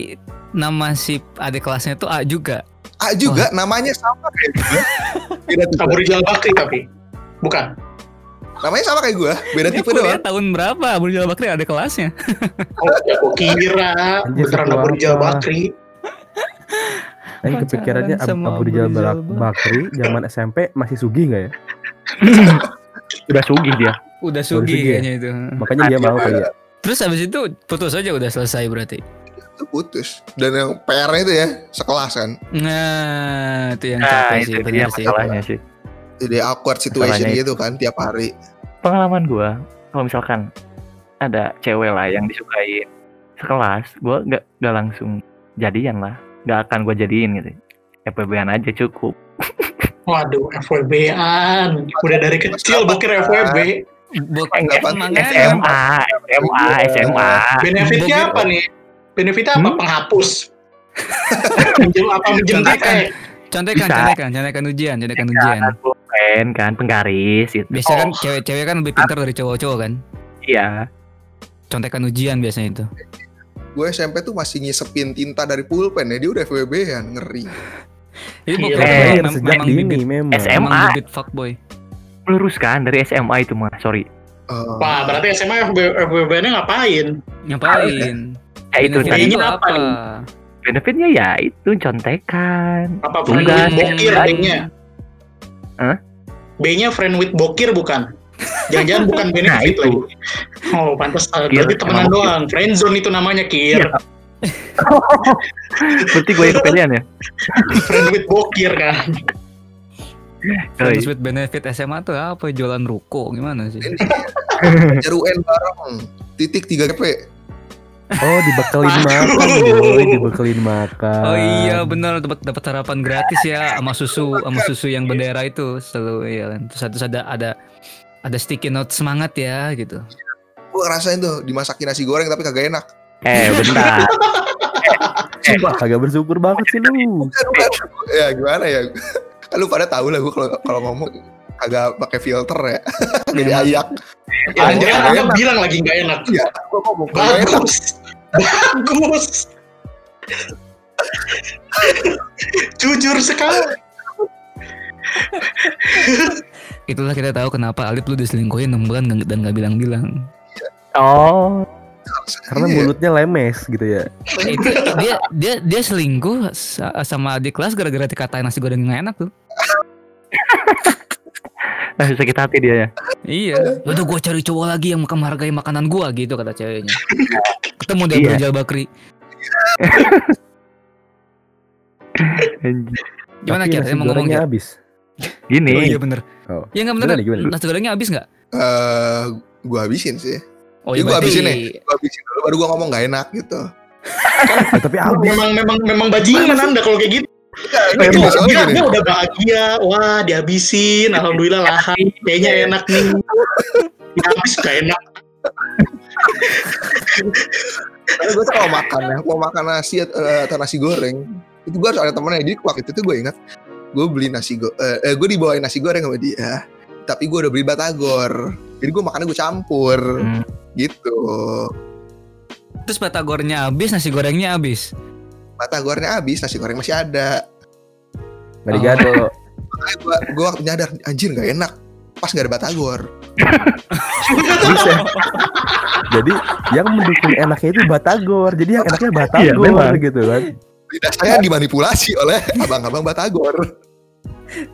Speaker 1: nama si adik kelasnya tuh A juga.
Speaker 2: A juga namanya sama kayak gue beda tipe
Speaker 5: Rijal Bakri tapi. Bukan.
Speaker 2: namanya sama kayak gue beda tipe doang
Speaker 1: tahun berapa? Abu Rijal Bakri ada kelasnya.
Speaker 5: Oh, ya gua kira beneran Abu Rijal
Speaker 3: apa?
Speaker 5: Bakri.
Speaker 1: Pacaran
Speaker 3: kepikirannya Abu
Speaker 1: Bak-
Speaker 3: Bakri zaman SMP masih sugih nggak ya?
Speaker 4: Udah sugih dia.
Speaker 1: Udah
Speaker 3: Sugih
Speaker 1: sugi
Speaker 3: ya?
Speaker 1: kayaknya itu.
Speaker 3: Makanya dia mau kali ya.
Speaker 1: Terus habis itu putus aja udah selesai berarti.
Speaker 2: itu putus dan yang PR-nya itu ya sekelas kan
Speaker 1: Nah, itu yang
Speaker 4: Nah,
Speaker 1: capek
Speaker 4: itu
Speaker 1: sih,
Speaker 4: dia
Speaker 1: benar sih.
Speaker 4: masalahnya sih.
Speaker 2: jadi awkward situation
Speaker 4: Masalahnya
Speaker 2: gitu kan tiap hari
Speaker 4: Pengalaman gua kalau misalkan ada cewek lah yang disukai sekelas, gua nggak nggak langsung jadian lah. Nggak akan gua jadiin gitu. FWB-an aja cukup.
Speaker 5: Waduh, FWB-an. Udah dari kecil bokir FWB.
Speaker 1: Bukan
Speaker 2: Nggak
Speaker 1: makanya
Speaker 4: SMA, SMA, SMA.
Speaker 5: Benefitnya apa nih? Benefitnya apa?
Speaker 4: Hmm?
Speaker 5: Penghapus. Minjem apa? Minjem
Speaker 1: Contekan. contekan, contekan, contekan ujian, contekan ujian.
Speaker 4: Pulpen kan, penggaris gitu.
Speaker 1: Biasanya kan
Speaker 5: Oh.
Speaker 1: cewek-cewek kan lebih pintar dari cowok-cowok kan.
Speaker 4: Iya.
Speaker 1: Contekan ujian biasanya itu.
Speaker 2: Gue SMP tuh masih ngisepin tinta dari pulpen ya. Dia udah FWB ya, ngeri.
Speaker 1: Bokir
Speaker 4: Eh,
Speaker 1: memang,
Speaker 3: Iya, sejak
Speaker 1: memang
Speaker 3: dini
Speaker 1: bibit,
Speaker 3: memang.
Speaker 4: SMA.
Speaker 1: memang bibit fuckboy.
Speaker 4: Lurus kan dari SMA itu mah, sorry.
Speaker 2: Eh,
Speaker 5: Wah, berarti SMA FWB, FWB-nya ngapain?
Speaker 1: Ngapain?
Speaker 4: Ya itu
Speaker 1: Benefitnya
Speaker 4: tadi
Speaker 5: apa
Speaker 1: apa?
Speaker 4: benefitnya ya itu contekan.
Speaker 5: Apa
Speaker 4: Tugas.
Speaker 5: friend with bokir. B-nya?
Speaker 4: Hah?
Speaker 5: B-nya friend with bokir bukan? Jangan-jangan bukan benefit
Speaker 4: itu.
Speaker 5: lagi. Oh, pantas. Berarti temenan
Speaker 4: emang bokir.
Speaker 5: doang. Friendzone itu namanya, Kir.
Speaker 4: Iya. Berarti gue yang kepedean ya?
Speaker 5: Friend with bokir kan.
Speaker 1: Friends with benefit SMA tuh apa? Jualan ruko gimana sih?
Speaker 2: ini UN bareng. Titik 3 GP.
Speaker 3: Oh, dibekelin makan, boy, dibekelin makan.
Speaker 1: Oh iya benar dapat dapat sarapan gratis ya sama susu sama susu yang bendera itu selalu ya kan. Terus terus ada ada ada sticky note semangat ya gitu.
Speaker 2: Gue ngerasain tuh dimasakin nasi goreng tapi kagak enak.
Speaker 4: Eh bentar.
Speaker 3: Sumpah, kagak bersyukur banget sih lu.
Speaker 2: Bukan, bukan. ya gimana ya? Kan lu pada tahu lah gue kalau kalau ngomong kagak pakai filter ya. Jadi ayak.
Speaker 5: Jangan-jangan
Speaker 2: Nggak
Speaker 5: Anda
Speaker 2: enak.
Speaker 5: bilang lagi nggak enak.
Speaker 2: Iya, gue ngomong.
Speaker 5: Bagus. Bagus. Jujur sekali.
Speaker 1: Itulah kita tahu kenapa Alip lu diselingkuhin 6 bulan dan nggak bilang-bilang.
Speaker 4: Oh,
Speaker 3: Karena
Speaker 2: Iya.
Speaker 3: mulutnya lemes gitu ya.
Speaker 1: itu dia dia dia selingkuh sa- sama adik kelas gara-gara dikatain nasi goreng nggak enak tuh.
Speaker 4: masih sakit hati dia ya.
Speaker 1: Iya. Udah gua cari cowok lagi yang menghargai makanan gua gitu kata ceweknya. Ketemu dia
Speaker 4: Iya.
Speaker 1: Rizal Bakri. Gimana
Speaker 3: Tapi
Speaker 1: Kir?
Speaker 3: nasi
Speaker 1: Saya mau ngomong Kir.
Speaker 3: habis.
Speaker 4: Gini,
Speaker 1: Oh iya bener.
Speaker 3: Oh.
Speaker 1: Iya nggak bener.
Speaker 3: Gimana, gimana?
Speaker 1: Nasi gorengnya habis nggak?
Speaker 2: Eh, gue habisin sih.
Speaker 1: Oh
Speaker 2: Iya, gua
Speaker 1: berarti-
Speaker 2: habisin nih. Gue habisin dulu baru gue ngomong gak enak gitu.
Speaker 3: Eh, tapi habis.
Speaker 5: Memang memang memang bajingan Anda kalau kayak gitu. Itu dia,
Speaker 2: gini.
Speaker 5: dia udah bahagia, wah dihabisin, alhamdulillah lahap, kayaknya enak nih. Ya, habis gak enak.
Speaker 2: Karena gue tuh kalau makan ya, mau makan nasi eh, atau nasi goreng, itu gue harus ada temennya. Jadi waktu itu tuh gue ingat, gue beli nasi go, eh, eh, gue dibawain nasi goreng sama dia, tapi gue udah beli batagor. Jadi gue makannya gue campur,
Speaker 4: Hmm.
Speaker 2: Gitu.
Speaker 1: Terus batagornya habis, nasi gorengnya habis.
Speaker 2: Batagornya habis, nasi goreng masih ada.
Speaker 3: Nggak digado.
Speaker 2: Makanya gue gue waktu nyadar, anjir gak enak. Pas gak ada batagor.
Speaker 3: Bisa. Jadi yang mendukung enaknya itu batagor. Jadi yang enaknya
Speaker 4: Iya,
Speaker 3: batagor
Speaker 4: memang.
Speaker 3: gitu kan.
Speaker 2: Lidah saya dimanipulasi oleh abang-abang batagor.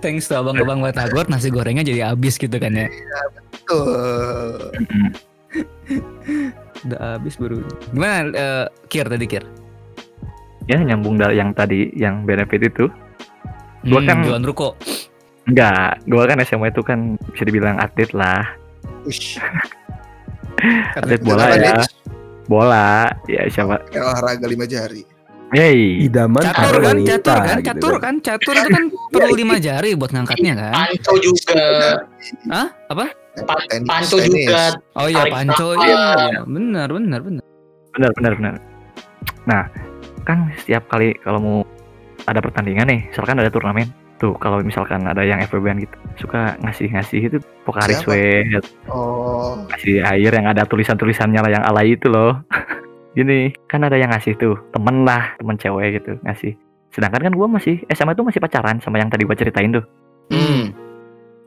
Speaker 1: Thanks to abang-abang batagor, nasi gorengnya jadi habis gitu kan ya.
Speaker 2: Tuh.
Speaker 1: Udah habis baru. Gimana eh, Kir tadi Kir?
Speaker 4: ya nyambung dari yang tadi yang benefit itu. Gua
Speaker 1: Hmm,
Speaker 4: kan-
Speaker 1: jualan ruko.
Speaker 4: Enggak, gua kan SMA itu kan bisa dibilang atlet lah. Atlet bola ya. Bola, ya siapa?
Speaker 2: Kayak olahraga lima jari.
Speaker 4: Hey,
Speaker 3: Idaman
Speaker 1: Catur kan,
Speaker 3: wanita,
Speaker 1: catur kan,
Speaker 3: gitu
Speaker 1: catur kan, catur itu kan perlu lima jari buat ngangkatnya kan?
Speaker 5: Panco juga,
Speaker 1: Hah? Apa?
Speaker 5: Pa-
Speaker 2: Tenis,
Speaker 5: Panco
Speaker 2: tenis.
Speaker 5: juga.
Speaker 1: Oh iya panco
Speaker 5: nafas.
Speaker 1: iya, benar benar benar.
Speaker 4: benar benar benar. Nah, kan setiap kali kalau mau ada pertandingan nih, misalkan ada turnamen, tuh kalau misalkan ada yang FWB gitu, suka ngasih-ngasih itu Pocari
Speaker 2: Siapa?
Speaker 4: Sweat,
Speaker 2: Oh,
Speaker 4: ngasih air yang ada tulisan-tulisannya lah yang alay itu loh. Gini, kan ada yang ngasih tuh, temen lah, temen cewek gitu, ngasih. Sedangkan kan gua masih, SMA tuh masih pacaran sama yang tadi gua ceritain tuh.
Speaker 1: Hmm.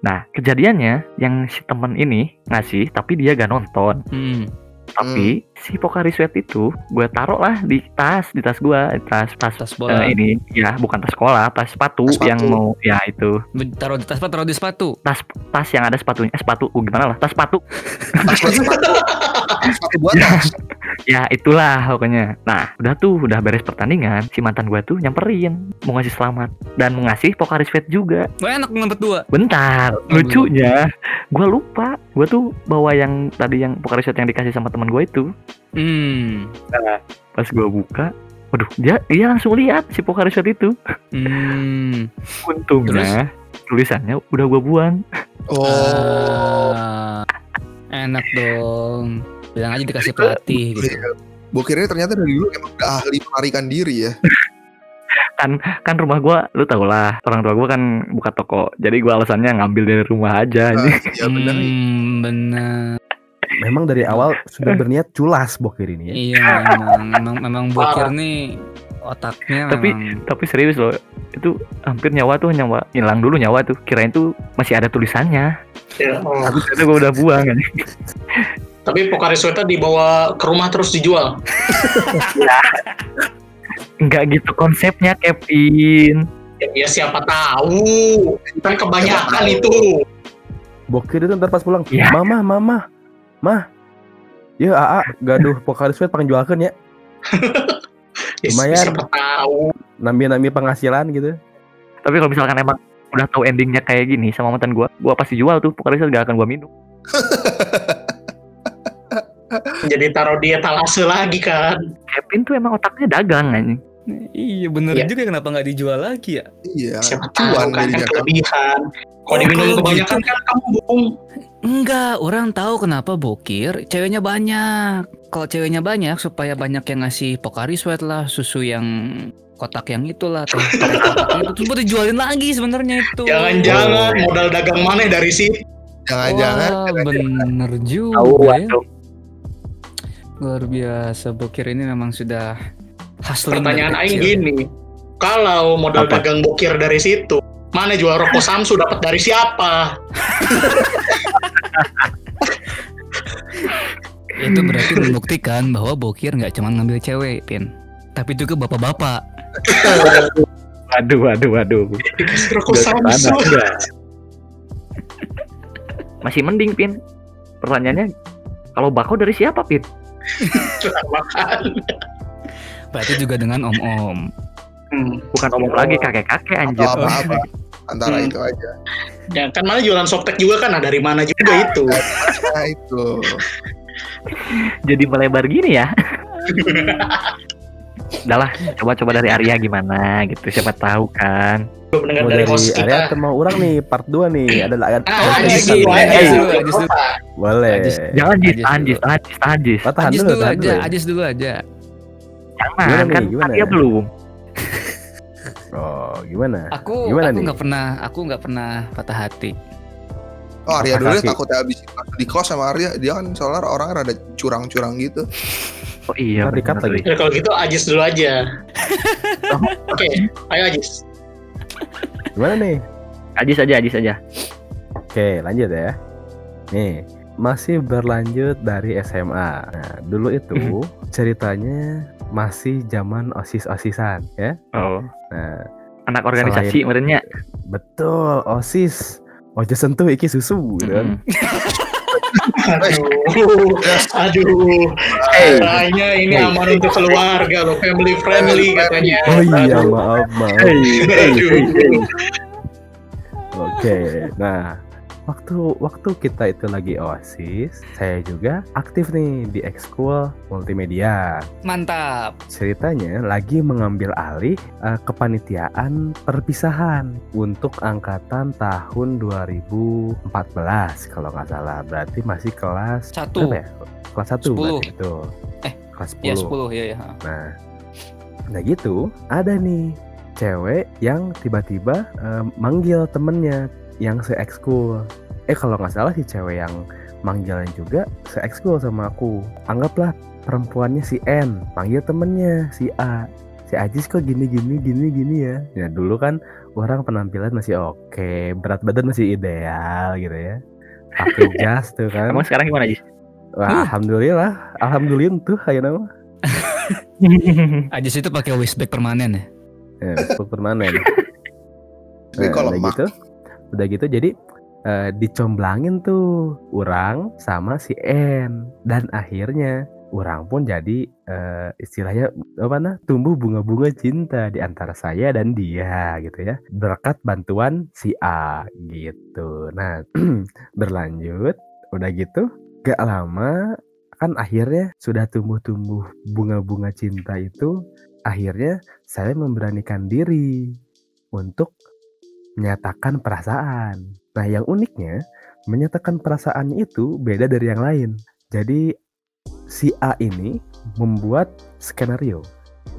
Speaker 4: Nah, kejadiannya yang si temen ini ngasih, tapi dia gak nonton.
Speaker 1: Hmm.
Speaker 4: Tapi si Pocari Sweat itu gue taruh lah di tas, di tas gua, di tas tas
Speaker 1: Tas bola.
Speaker 4: eh, ini ya bukan tas sekolah, tas sepatu,
Speaker 2: Tas sepatu.
Speaker 4: yang mau ya itu
Speaker 1: Taruh di tas apa? Taruh di sepatu.
Speaker 4: tas tas yang ada sepatunya, eh, sepatu uh, gimana lah, tas sepatu.
Speaker 2: tas sepatu. Sepatu buat tas.
Speaker 4: Ya itulah pokoknya. Nah, udah tuh udah beres pertandingan, si mantan gua tuh nyamperin mau ngasih selamat dan mau ngasih Pocari Sweat juga.
Speaker 1: Wah enak ngempet dua.
Speaker 4: Bentar, lucunya gua lupa, gua tuh bawa yang tadi yang Pocari Sweat yang dikasih sama teman gua itu.
Speaker 1: Hmm.
Speaker 4: Pas gua buka, waduh, dia dia langsung lihat si Pocari Sweat itu.
Speaker 1: Hmm.
Speaker 4: Untungnya tulisannya udah gua buang.
Speaker 2: Oh,
Speaker 1: Ah, enak dong. Bilang aja dikasih pelatih gitu.
Speaker 2: iya. Bokirnya ternyata dari dulu emang udah ahli melarikan diri ya.
Speaker 4: Kan rumah gua lu tau lah, orang tua gua kan buka toko. Jadi gua alasannya ngambil dari rumah aja
Speaker 2: Ah,
Speaker 4: anjing.
Speaker 2: Iya benar.
Speaker 1: Hmm, bener.
Speaker 3: Memang dari awal sudah berniat culas bokir ini ya.
Speaker 1: Iya, memang memang, memang bokir nih otaknya
Speaker 4: Tapi-
Speaker 1: memang
Speaker 4: Tapi serius loh, itu hampir nyawa tuh nyawa hilang dulu nyawa tuh. Kirain tuh masih ada tulisannya.
Speaker 5: Ya, oh.
Speaker 4: Tapi ternyata gua udah buang anjing.
Speaker 5: Tapi Pocari Sweat dibawa ke rumah terus dijual.
Speaker 4: Enggak gitu konsepnya, Kevin.
Speaker 5: Ya, ya siapa tahu. Kan kebanyakan
Speaker 2: Siapa tahu.
Speaker 5: itu.
Speaker 3: Bokir itu ntar pas pulang,
Speaker 4: Iya.
Speaker 3: mama, mama, mah. Ya, AA, gaduh Pokari Sweat pangjualkan ya.
Speaker 5: Ya,
Speaker 3: Lumayan.
Speaker 5: Siapa tahu.
Speaker 3: Penghasilan gitu.
Speaker 4: Tapi kalau misalkan emang udah tahu endingnya kayak gini sama mantan gua, gua pasti jual tuh. Pokoknya gak akan gua minum.
Speaker 5: Jadi taruh di etalase lagi kan.
Speaker 4: Kevin tuh emang otaknya dagang anjing.
Speaker 1: Iya bener
Speaker 5: Iya.
Speaker 1: juga kenapa nggak dijual lagi ya?
Speaker 2: Iya.
Speaker 5: Siapa tahu kan, kan
Speaker 2: kan.
Speaker 5: kelebihan. Kalau diminum kebanyakan kan kamu bung.
Speaker 1: Enggak, orang tahu kenapa bokir ceweknya banyak. Kalau ceweknya banyak supaya banyak yang ngasih Pocari Sweat lah, susu yang kotak yang itulah, teh teh kotak itu terus buat dijualin lagi sebenarnya itu.
Speaker 5: Jangan-jangan modal dagang mana dari situ.
Speaker 2: Jangan-jangan
Speaker 1: bener juga ya.
Speaker 4: dong.
Speaker 1: Luar biasa, bokir ini memang sudah hustling dari
Speaker 5: Pertanyaan aing gini. Kalau modal
Speaker 4: Apa?
Speaker 5: dagang bokir dari situ, mana jual rokok Samsu dapat dari siapa?
Speaker 1: Itu berarti membuktikan bahwa bokir nggak cuma ngambil cewek, Pin. Tapi juga bapak-bapak.
Speaker 4: Samsu.
Speaker 5: ke sana,
Speaker 4: udah. Masih mending, Pin. Pertanyaannya, kalau bako dari siapa, Pin?
Speaker 1: Berarti juga dengan om-om.
Speaker 5: Hmm.
Speaker 4: Bukan omong lagi kakek-kakek anjir.
Speaker 2: atau apa-apa. Antara
Speaker 5: Hmm.
Speaker 2: itu aja.
Speaker 5: Ya kan mana jualan softtek juga kan, nah dari mana juga itu.
Speaker 2: Nah itu.
Speaker 4: Jadi melebar gini ya. Udah lah, coba-coba dari Arya gimana gitu. Siapa tahu kan.
Speaker 3: Mau
Speaker 5: dari
Speaker 3: dari area
Speaker 5: kita.
Speaker 3: atau mau orang nih part 2 nih. Ada ada
Speaker 5: Ah,
Speaker 3: ada
Speaker 5: Ajis
Speaker 3: lagi
Speaker 5: dulu,
Speaker 3: kan?
Speaker 1: Ajis
Speaker 5: Ajis.
Speaker 1: Ajis.
Speaker 3: Boleh.
Speaker 1: Ajis.
Speaker 4: Jangan jis,
Speaker 1: Ajis
Speaker 4: tahan
Speaker 1: dulu.
Speaker 4: jis, tahan jis, tahan jis.
Speaker 3: Tahan
Speaker 1: Ajis
Speaker 3: dulu.
Speaker 1: Ajis dulu aja.
Speaker 4: Jangan, kan? Arya belum.
Speaker 3: Oh, gimana?
Speaker 1: Aku
Speaker 3: Gimana
Speaker 1: aku nggak pernah aku nggak pernah patah hati.
Speaker 2: Oh Arya dulu ya takutnya habis di kos sama Arya dia kan soalnya orangnya rada curang-curang gitu.
Speaker 4: Oh iya,
Speaker 3: di-cut
Speaker 4: bener,
Speaker 3: lagi.
Speaker 5: Ya kalau gitu Ajis dulu aja. Oke, ayo Ajis.
Speaker 3: Gimana nih?
Speaker 4: Ajis aja, Ajis aja.
Speaker 3: Oke, lanjut ya. Nih, masih berlanjut dari SMA. Nah, dulu itu ceritanya masih zaman osis-osisan ya.
Speaker 4: Oh.
Speaker 3: Nah,
Speaker 4: Anak organisasi
Speaker 3: Selain-
Speaker 4: merenya.
Speaker 3: betul osis. Ojo sentuh iki susu gitu kan.
Speaker 5: Aduh, aduh. Kayaknya ini
Speaker 4: Hey.
Speaker 5: aman untuk keluarga loh, family friendly katanya.
Speaker 3: Oh iya,
Speaker 5: Aduh.
Speaker 3: maaf, maaf.
Speaker 5: Aduh.
Speaker 3: Oke, nah waktu waktu kita itu lagi osis, saya juga aktif nih di ekskul multimedia.
Speaker 1: Mantap.
Speaker 3: Ceritanya lagi mengambil alih eh, kepanitiaan perpisahan untuk angkatan tahun 2014 kalau nggak salah. Berarti masih kelas
Speaker 1: Satu.
Speaker 3: ya? Kelas 1
Speaker 1: Sepuluh.
Speaker 3: berarti itu.
Speaker 1: Eh,
Speaker 3: kelas 10.
Speaker 1: Ya 10 ya ya.
Speaker 3: Nah, nah gitu ada nih cewek yang tiba-tiba eh, manggil temennya yang se ekskul. Eh kalau nggak salah si cewek yang manggilnya juga se ekskul sama aku. Anggaplah perempuannya si N manggil temennya si A. Si Ajis kok gini gini gini gini ya. Ya dulu kan orang penampilan masih oke, berat badan masih ideal gitu ya. Pakai jas tuh kan.
Speaker 4: Emang sekarang gimana, Ajis?
Speaker 3: Wah, alhamdulillah, alhamdulillah tuh kayak nama.
Speaker 1: Ajis itu pakai waistbag permanen ya.
Speaker 3: Ya, permanen.
Speaker 2: Tapi
Speaker 3: Nah,
Speaker 2: kalau
Speaker 3: gitu, udah gitu jadi eh, dicomblangin tuh orang sama si N. Dan akhirnya orang pun jadi eh, istilahnya apa nah tumbuh bunga-bunga cinta di antara saya dan dia gitu ya. Berkat bantuan si A gitu. Nah berlanjut. Udah gitu gak lama kan akhirnya sudah tumbuh-tumbuh bunga-bunga cinta itu akhirnya saya memberanikan diri untuk menyatakan perasaan. Nah, yang uniknya, menyatakan perasaannya itu beda dari yang lain. Jadi, si A ini membuat skenario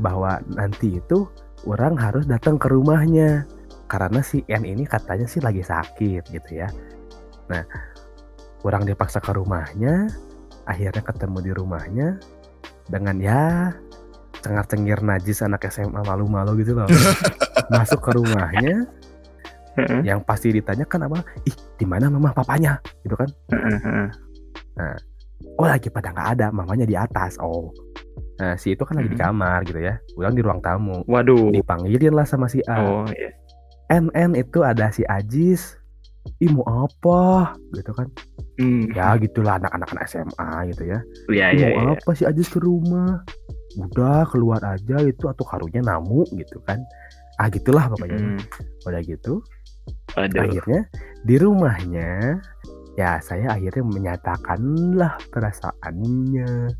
Speaker 3: bahwa nanti itu orang harus datang ke rumahnya karena si N ini katanya sih lagi sakit gitu ya. Nah, orang dipaksa ke rumahnya, akhirnya ketemu di rumahnya dengan ya cengar-cengir najis anak SMA malu-malu gitu loh. Masuk ke rumahnya,
Speaker 4: Heeh,
Speaker 3: yang pasti ditanyakan apa? Ih, di mana mama papanya? Gitu kan?
Speaker 4: heeh, heeh.
Speaker 3: Oh, lagi pada nggak ada, mamanya di atas. Oh. Nah, si itu kan lagi di
Speaker 4: Hmm.
Speaker 3: kamar gitu ya. Ulang di ruang tamu.
Speaker 4: Waduh.
Speaker 3: Dipanggilin lah sama si A.
Speaker 4: Oh iya.
Speaker 3: NN itu ada si Ajis. Ih mau apa? Gitu kan.
Speaker 4: Hmm.
Speaker 3: Ya gitulah anak-anak anak SMA gitu ya.
Speaker 4: Iya
Speaker 3: Ih,
Speaker 4: iya
Speaker 3: mau
Speaker 4: iya.
Speaker 3: apa si Ajis ke rumah? Udah keluar aja itu atau karunya namu gitu kan. Ah gitulah pokoknya.
Speaker 4: Hmm.
Speaker 3: Udah gitu.
Speaker 4: Aduh.
Speaker 3: Akhirnya di rumahnya ya saya akhirnya menyatakanlah perasaannya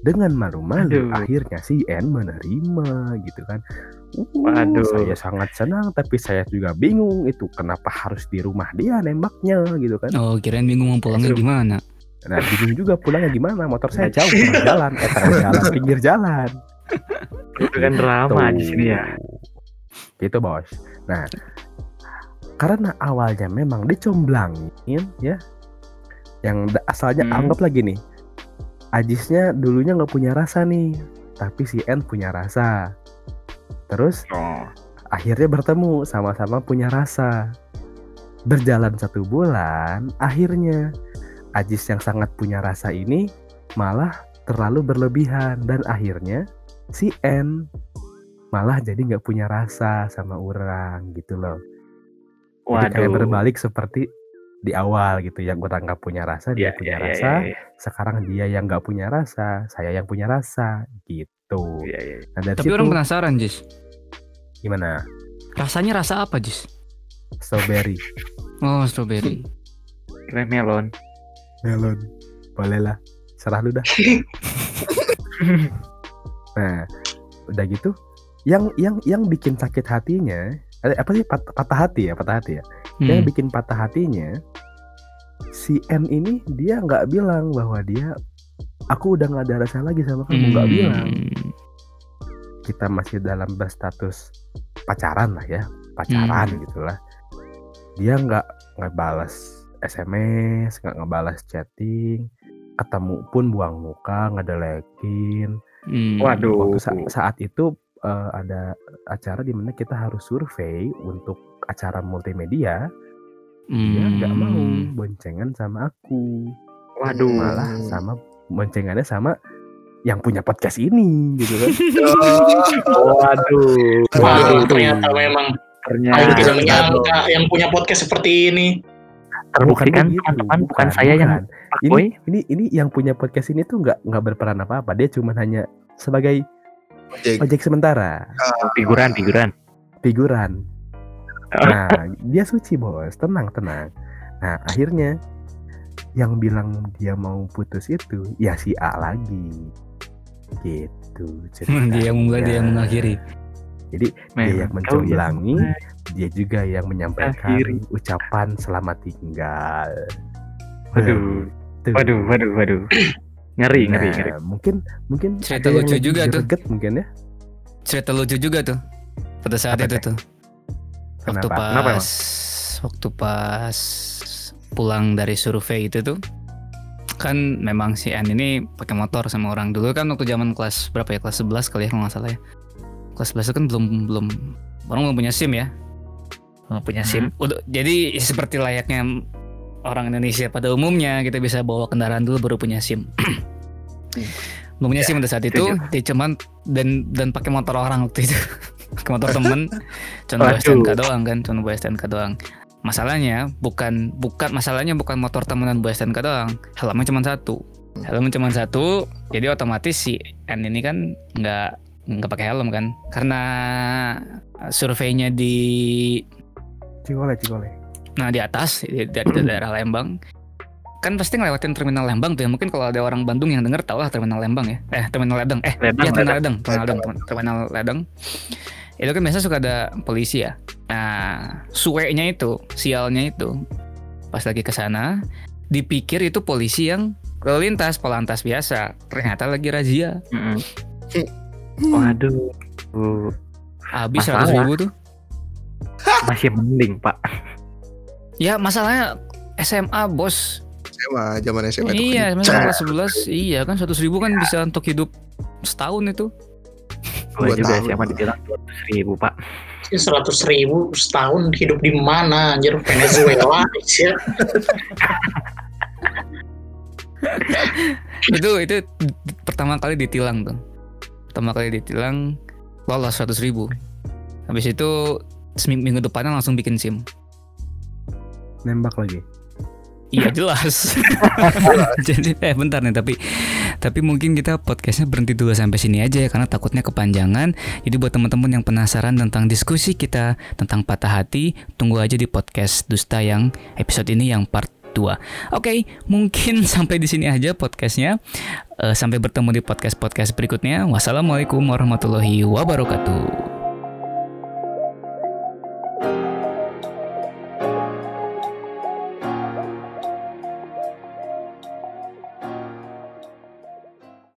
Speaker 3: dengan malu-malu akhirnya si N menerima gitu kan. Uh,
Speaker 4: Waduh.
Speaker 3: saya sangat senang tapi saya juga bingung itu kenapa harus di rumah dia nembaknya gitu kan.
Speaker 1: Oh, kirain bingung mau pulangnya
Speaker 4: Aduh.
Speaker 1: gimana?
Speaker 3: Nah bingung juga pulangnya gimana motor saya jauh tengah jalan, eh tengah jalan pinggir jalan.
Speaker 4: Itu kan drama di sini ya.
Speaker 3: Gitu bos. Nah, karena awalnya memang dicomblangin ya, yang asalnya
Speaker 4: Hmm.
Speaker 3: anggap lagi nih, Ajisnya dulunya nggak punya rasa nih, tapi si N punya rasa. Terus
Speaker 4: Oh.
Speaker 3: akhirnya bertemu sama-sama punya rasa. Berjalan satu bulan, akhirnya Ajis yang sangat punya rasa ini malah terlalu berlebihan dan akhirnya si N malah jadi nggak punya rasa sama orang gitu loh. Jadi kayak
Speaker 4: Waduh.
Speaker 3: berbalik seperti di awal gitu yang orang nggak punya rasa dia
Speaker 4: Iya,
Speaker 3: punya
Speaker 4: iya,
Speaker 3: rasa
Speaker 4: iya,
Speaker 3: sekarang dia yang nggak punya rasa saya yang punya rasa gitu
Speaker 4: Iya, iya.
Speaker 3: nah dari
Speaker 1: Tapi
Speaker 3: situ
Speaker 1: orang penasaran, Jis.
Speaker 3: gimana
Speaker 1: Rasanya rasa apa, Jis?
Speaker 3: strawberry
Speaker 1: Oh, strawberry.
Speaker 4: Kira melon.
Speaker 3: melon boleh lah serah lu dah nah udah gitu yang yang yang bikin sakit hatinya eh, apa sih pat- patah hati ya patah hati ya yang
Speaker 1: Hmm.
Speaker 3: bikin patah hatinya si N ini dia nggak bilang bahwa dia aku udah nggak ada rasa lagi sama kamu nggak
Speaker 1: Hmm.
Speaker 3: bilang kita masih dalam berstatus pacaran lah ya pacaran
Speaker 1: Hmm.
Speaker 3: gitulah dia nggak nggak balas SMS nggak ngebalas chatting ketemu pun buang muka ngedelekin
Speaker 1: Hmm.
Speaker 4: Waduh.
Speaker 3: waktu sa- saat itu eh, ada acara di mana kita harus survei untuk acara multimedia dia nggak mau
Speaker 1: Hmm.
Speaker 3: boncengan sama aku
Speaker 4: Waduh.
Speaker 3: malah sama boncengannya sama yang punya podcast ini gitu kan
Speaker 4: Waduh.
Speaker 5: Waduh,
Speaker 4: Waduh.
Speaker 5: ternyata memang
Speaker 4: Ternyata.
Speaker 5: aku tidak menyangka yang punya podcast seperti ini.
Speaker 4: Terbuktikan
Speaker 3: begitu,
Speaker 4: teman-teman bukan, saya yang
Speaker 3: bukan. ini ini ini yang punya podcast ini tuh nggak nggak berperan apa apa dia cuma hanya sebagai
Speaker 2: Ojek.
Speaker 3: ojek sementara
Speaker 4: figuran figuran.
Speaker 3: figuran
Speaker 4: Oh.
Speaker 3: nah dia suci bos tenang tenang nah akhirnya yang bilang dia mau putus itu ya si A lagi gitu
Speaker 1: dia yang memulai, dia yang mengakhiri.
Speaker 3: jadi dia yang
Speaker 4: Memang
Speaker 3: mencoblangi
Speaker 4: kau yang
Speaker 3: dia juga yang menyampaikan
Speaker 4: Akhiri.
Speaker 3: ucapan selamat tinggal
Speaker 4: Waduh. Waduh, waduh, waduh. Ngeri, ngeri,
Speaker 3: Nah,
Speaker 4: ngeri.
Speaker 3: mungkin mungkin
Speaker 1: Cerita lucu juga tuh.
Speaker 3: mungkin ya
Speaker 1: Cerita lucu juga tuh. Pada saat
Speaker 3: Apa
Speaker 1: itu
Speaker 3: teh?
Speaker 1: tuh. Waktu
Speaker 3: Kenapa?
Speaker 1: pas
Speaker 4: Kenapa
Speaker 1: waktu pas pulang dari survei itu tuh kan memang si N ini pakai motor sama orang dulu kan waktu zaman kelas berapa ya kelas 11 kali ya kalau nggak salah ya kelas 11 itu kan belum belum orang belum punya SIM ya belum punya SIM udah jadi seperti layaknya orang Indonesia pada umumnya kita bisa bawa kendaraan dulu baru punya SIM. Belum punya SIM pada saat itu dia cuman dan dan pakai motor orang waktu itu. Pakai motor temen. Cuma bawa. STNK doang kan cuma bawa STNK doang. Masalahnya bukan bukan masalahnya bukan motor temenan bawa STNK doang. Helmnya cuma satu. Helmnya cuma satu jadi otomatis si N ini kan nggak nggak pakai helm kan. Karena surveinya di
Speaker 3: cigole cigole
Speaker 1: Nah di atas di, di, di daerah Lembang kan pasti ngelewatin terminal Lembang tuh ya mungkin kalau ada orang Bandung yang denger tahu lah terminal Lembang ya eh terminal Ledeng eh
Speaker 4: Ledeng,
Speaker 1: iya terminal
Speaker 4: Ledeng.
Speaker 1: Ledeng terminal Ledeng terminal Ledeng itu kan biasa suka ada polisi ya Nah, suenya itu, sialnya itu, pas lagi ke sana, dipikir itu polisi yang lalu lintas, polantas biasa. Ternyata lagi razia.
Speaker 4: Mm-mm. Waduh. Uh,
Speaker 1: Habis. 100 ribu tuh.
Speaker 4: masih mending, Pak.
Speaker 1: Ya masalahnya SMA bos.
Speaker 2: SMA, zaman SMA itu
Speaker 1: iya. SMA kelas 11. Iya kan 100 ribu kan bisa untuk hidup setahun itu.
Speaker 4: Gue
Speaker 2: Dua
Speaker 4: juga
Speaker 2: tahun.
Speaker 4: SMA dibilang 200 ribu, Pak.
Speaker 5: seratus ribu setahun hidup di mana anjir Venezuela ya
Speaker 1: itu itu pertama kali ditilang tuh. Pertama kali ditilang lolos 100 ribu. Habis itu seminggu minggu depannya langsung bikin SIM.
Speaker 3: Nembak lagi.
Speaker 1: Iya jelas. Jadi eh bentar nih tapi tapi mungkin kita podcastnya berhenti dulu sampai sini aja ya karena takutnya kepanjangan. Jadi buat teman-teman yang penasaran tentang diskusi kita tentang patah hati, tunggu aja di podcast Dusta yang episode ini yang part 2. Oke, mungkin sampai di sini aja podcastnya. Eh, sampai bertemu di podcast-podcast berikutnya. Wassalamualaikum warahmatullahi wabarakatuh.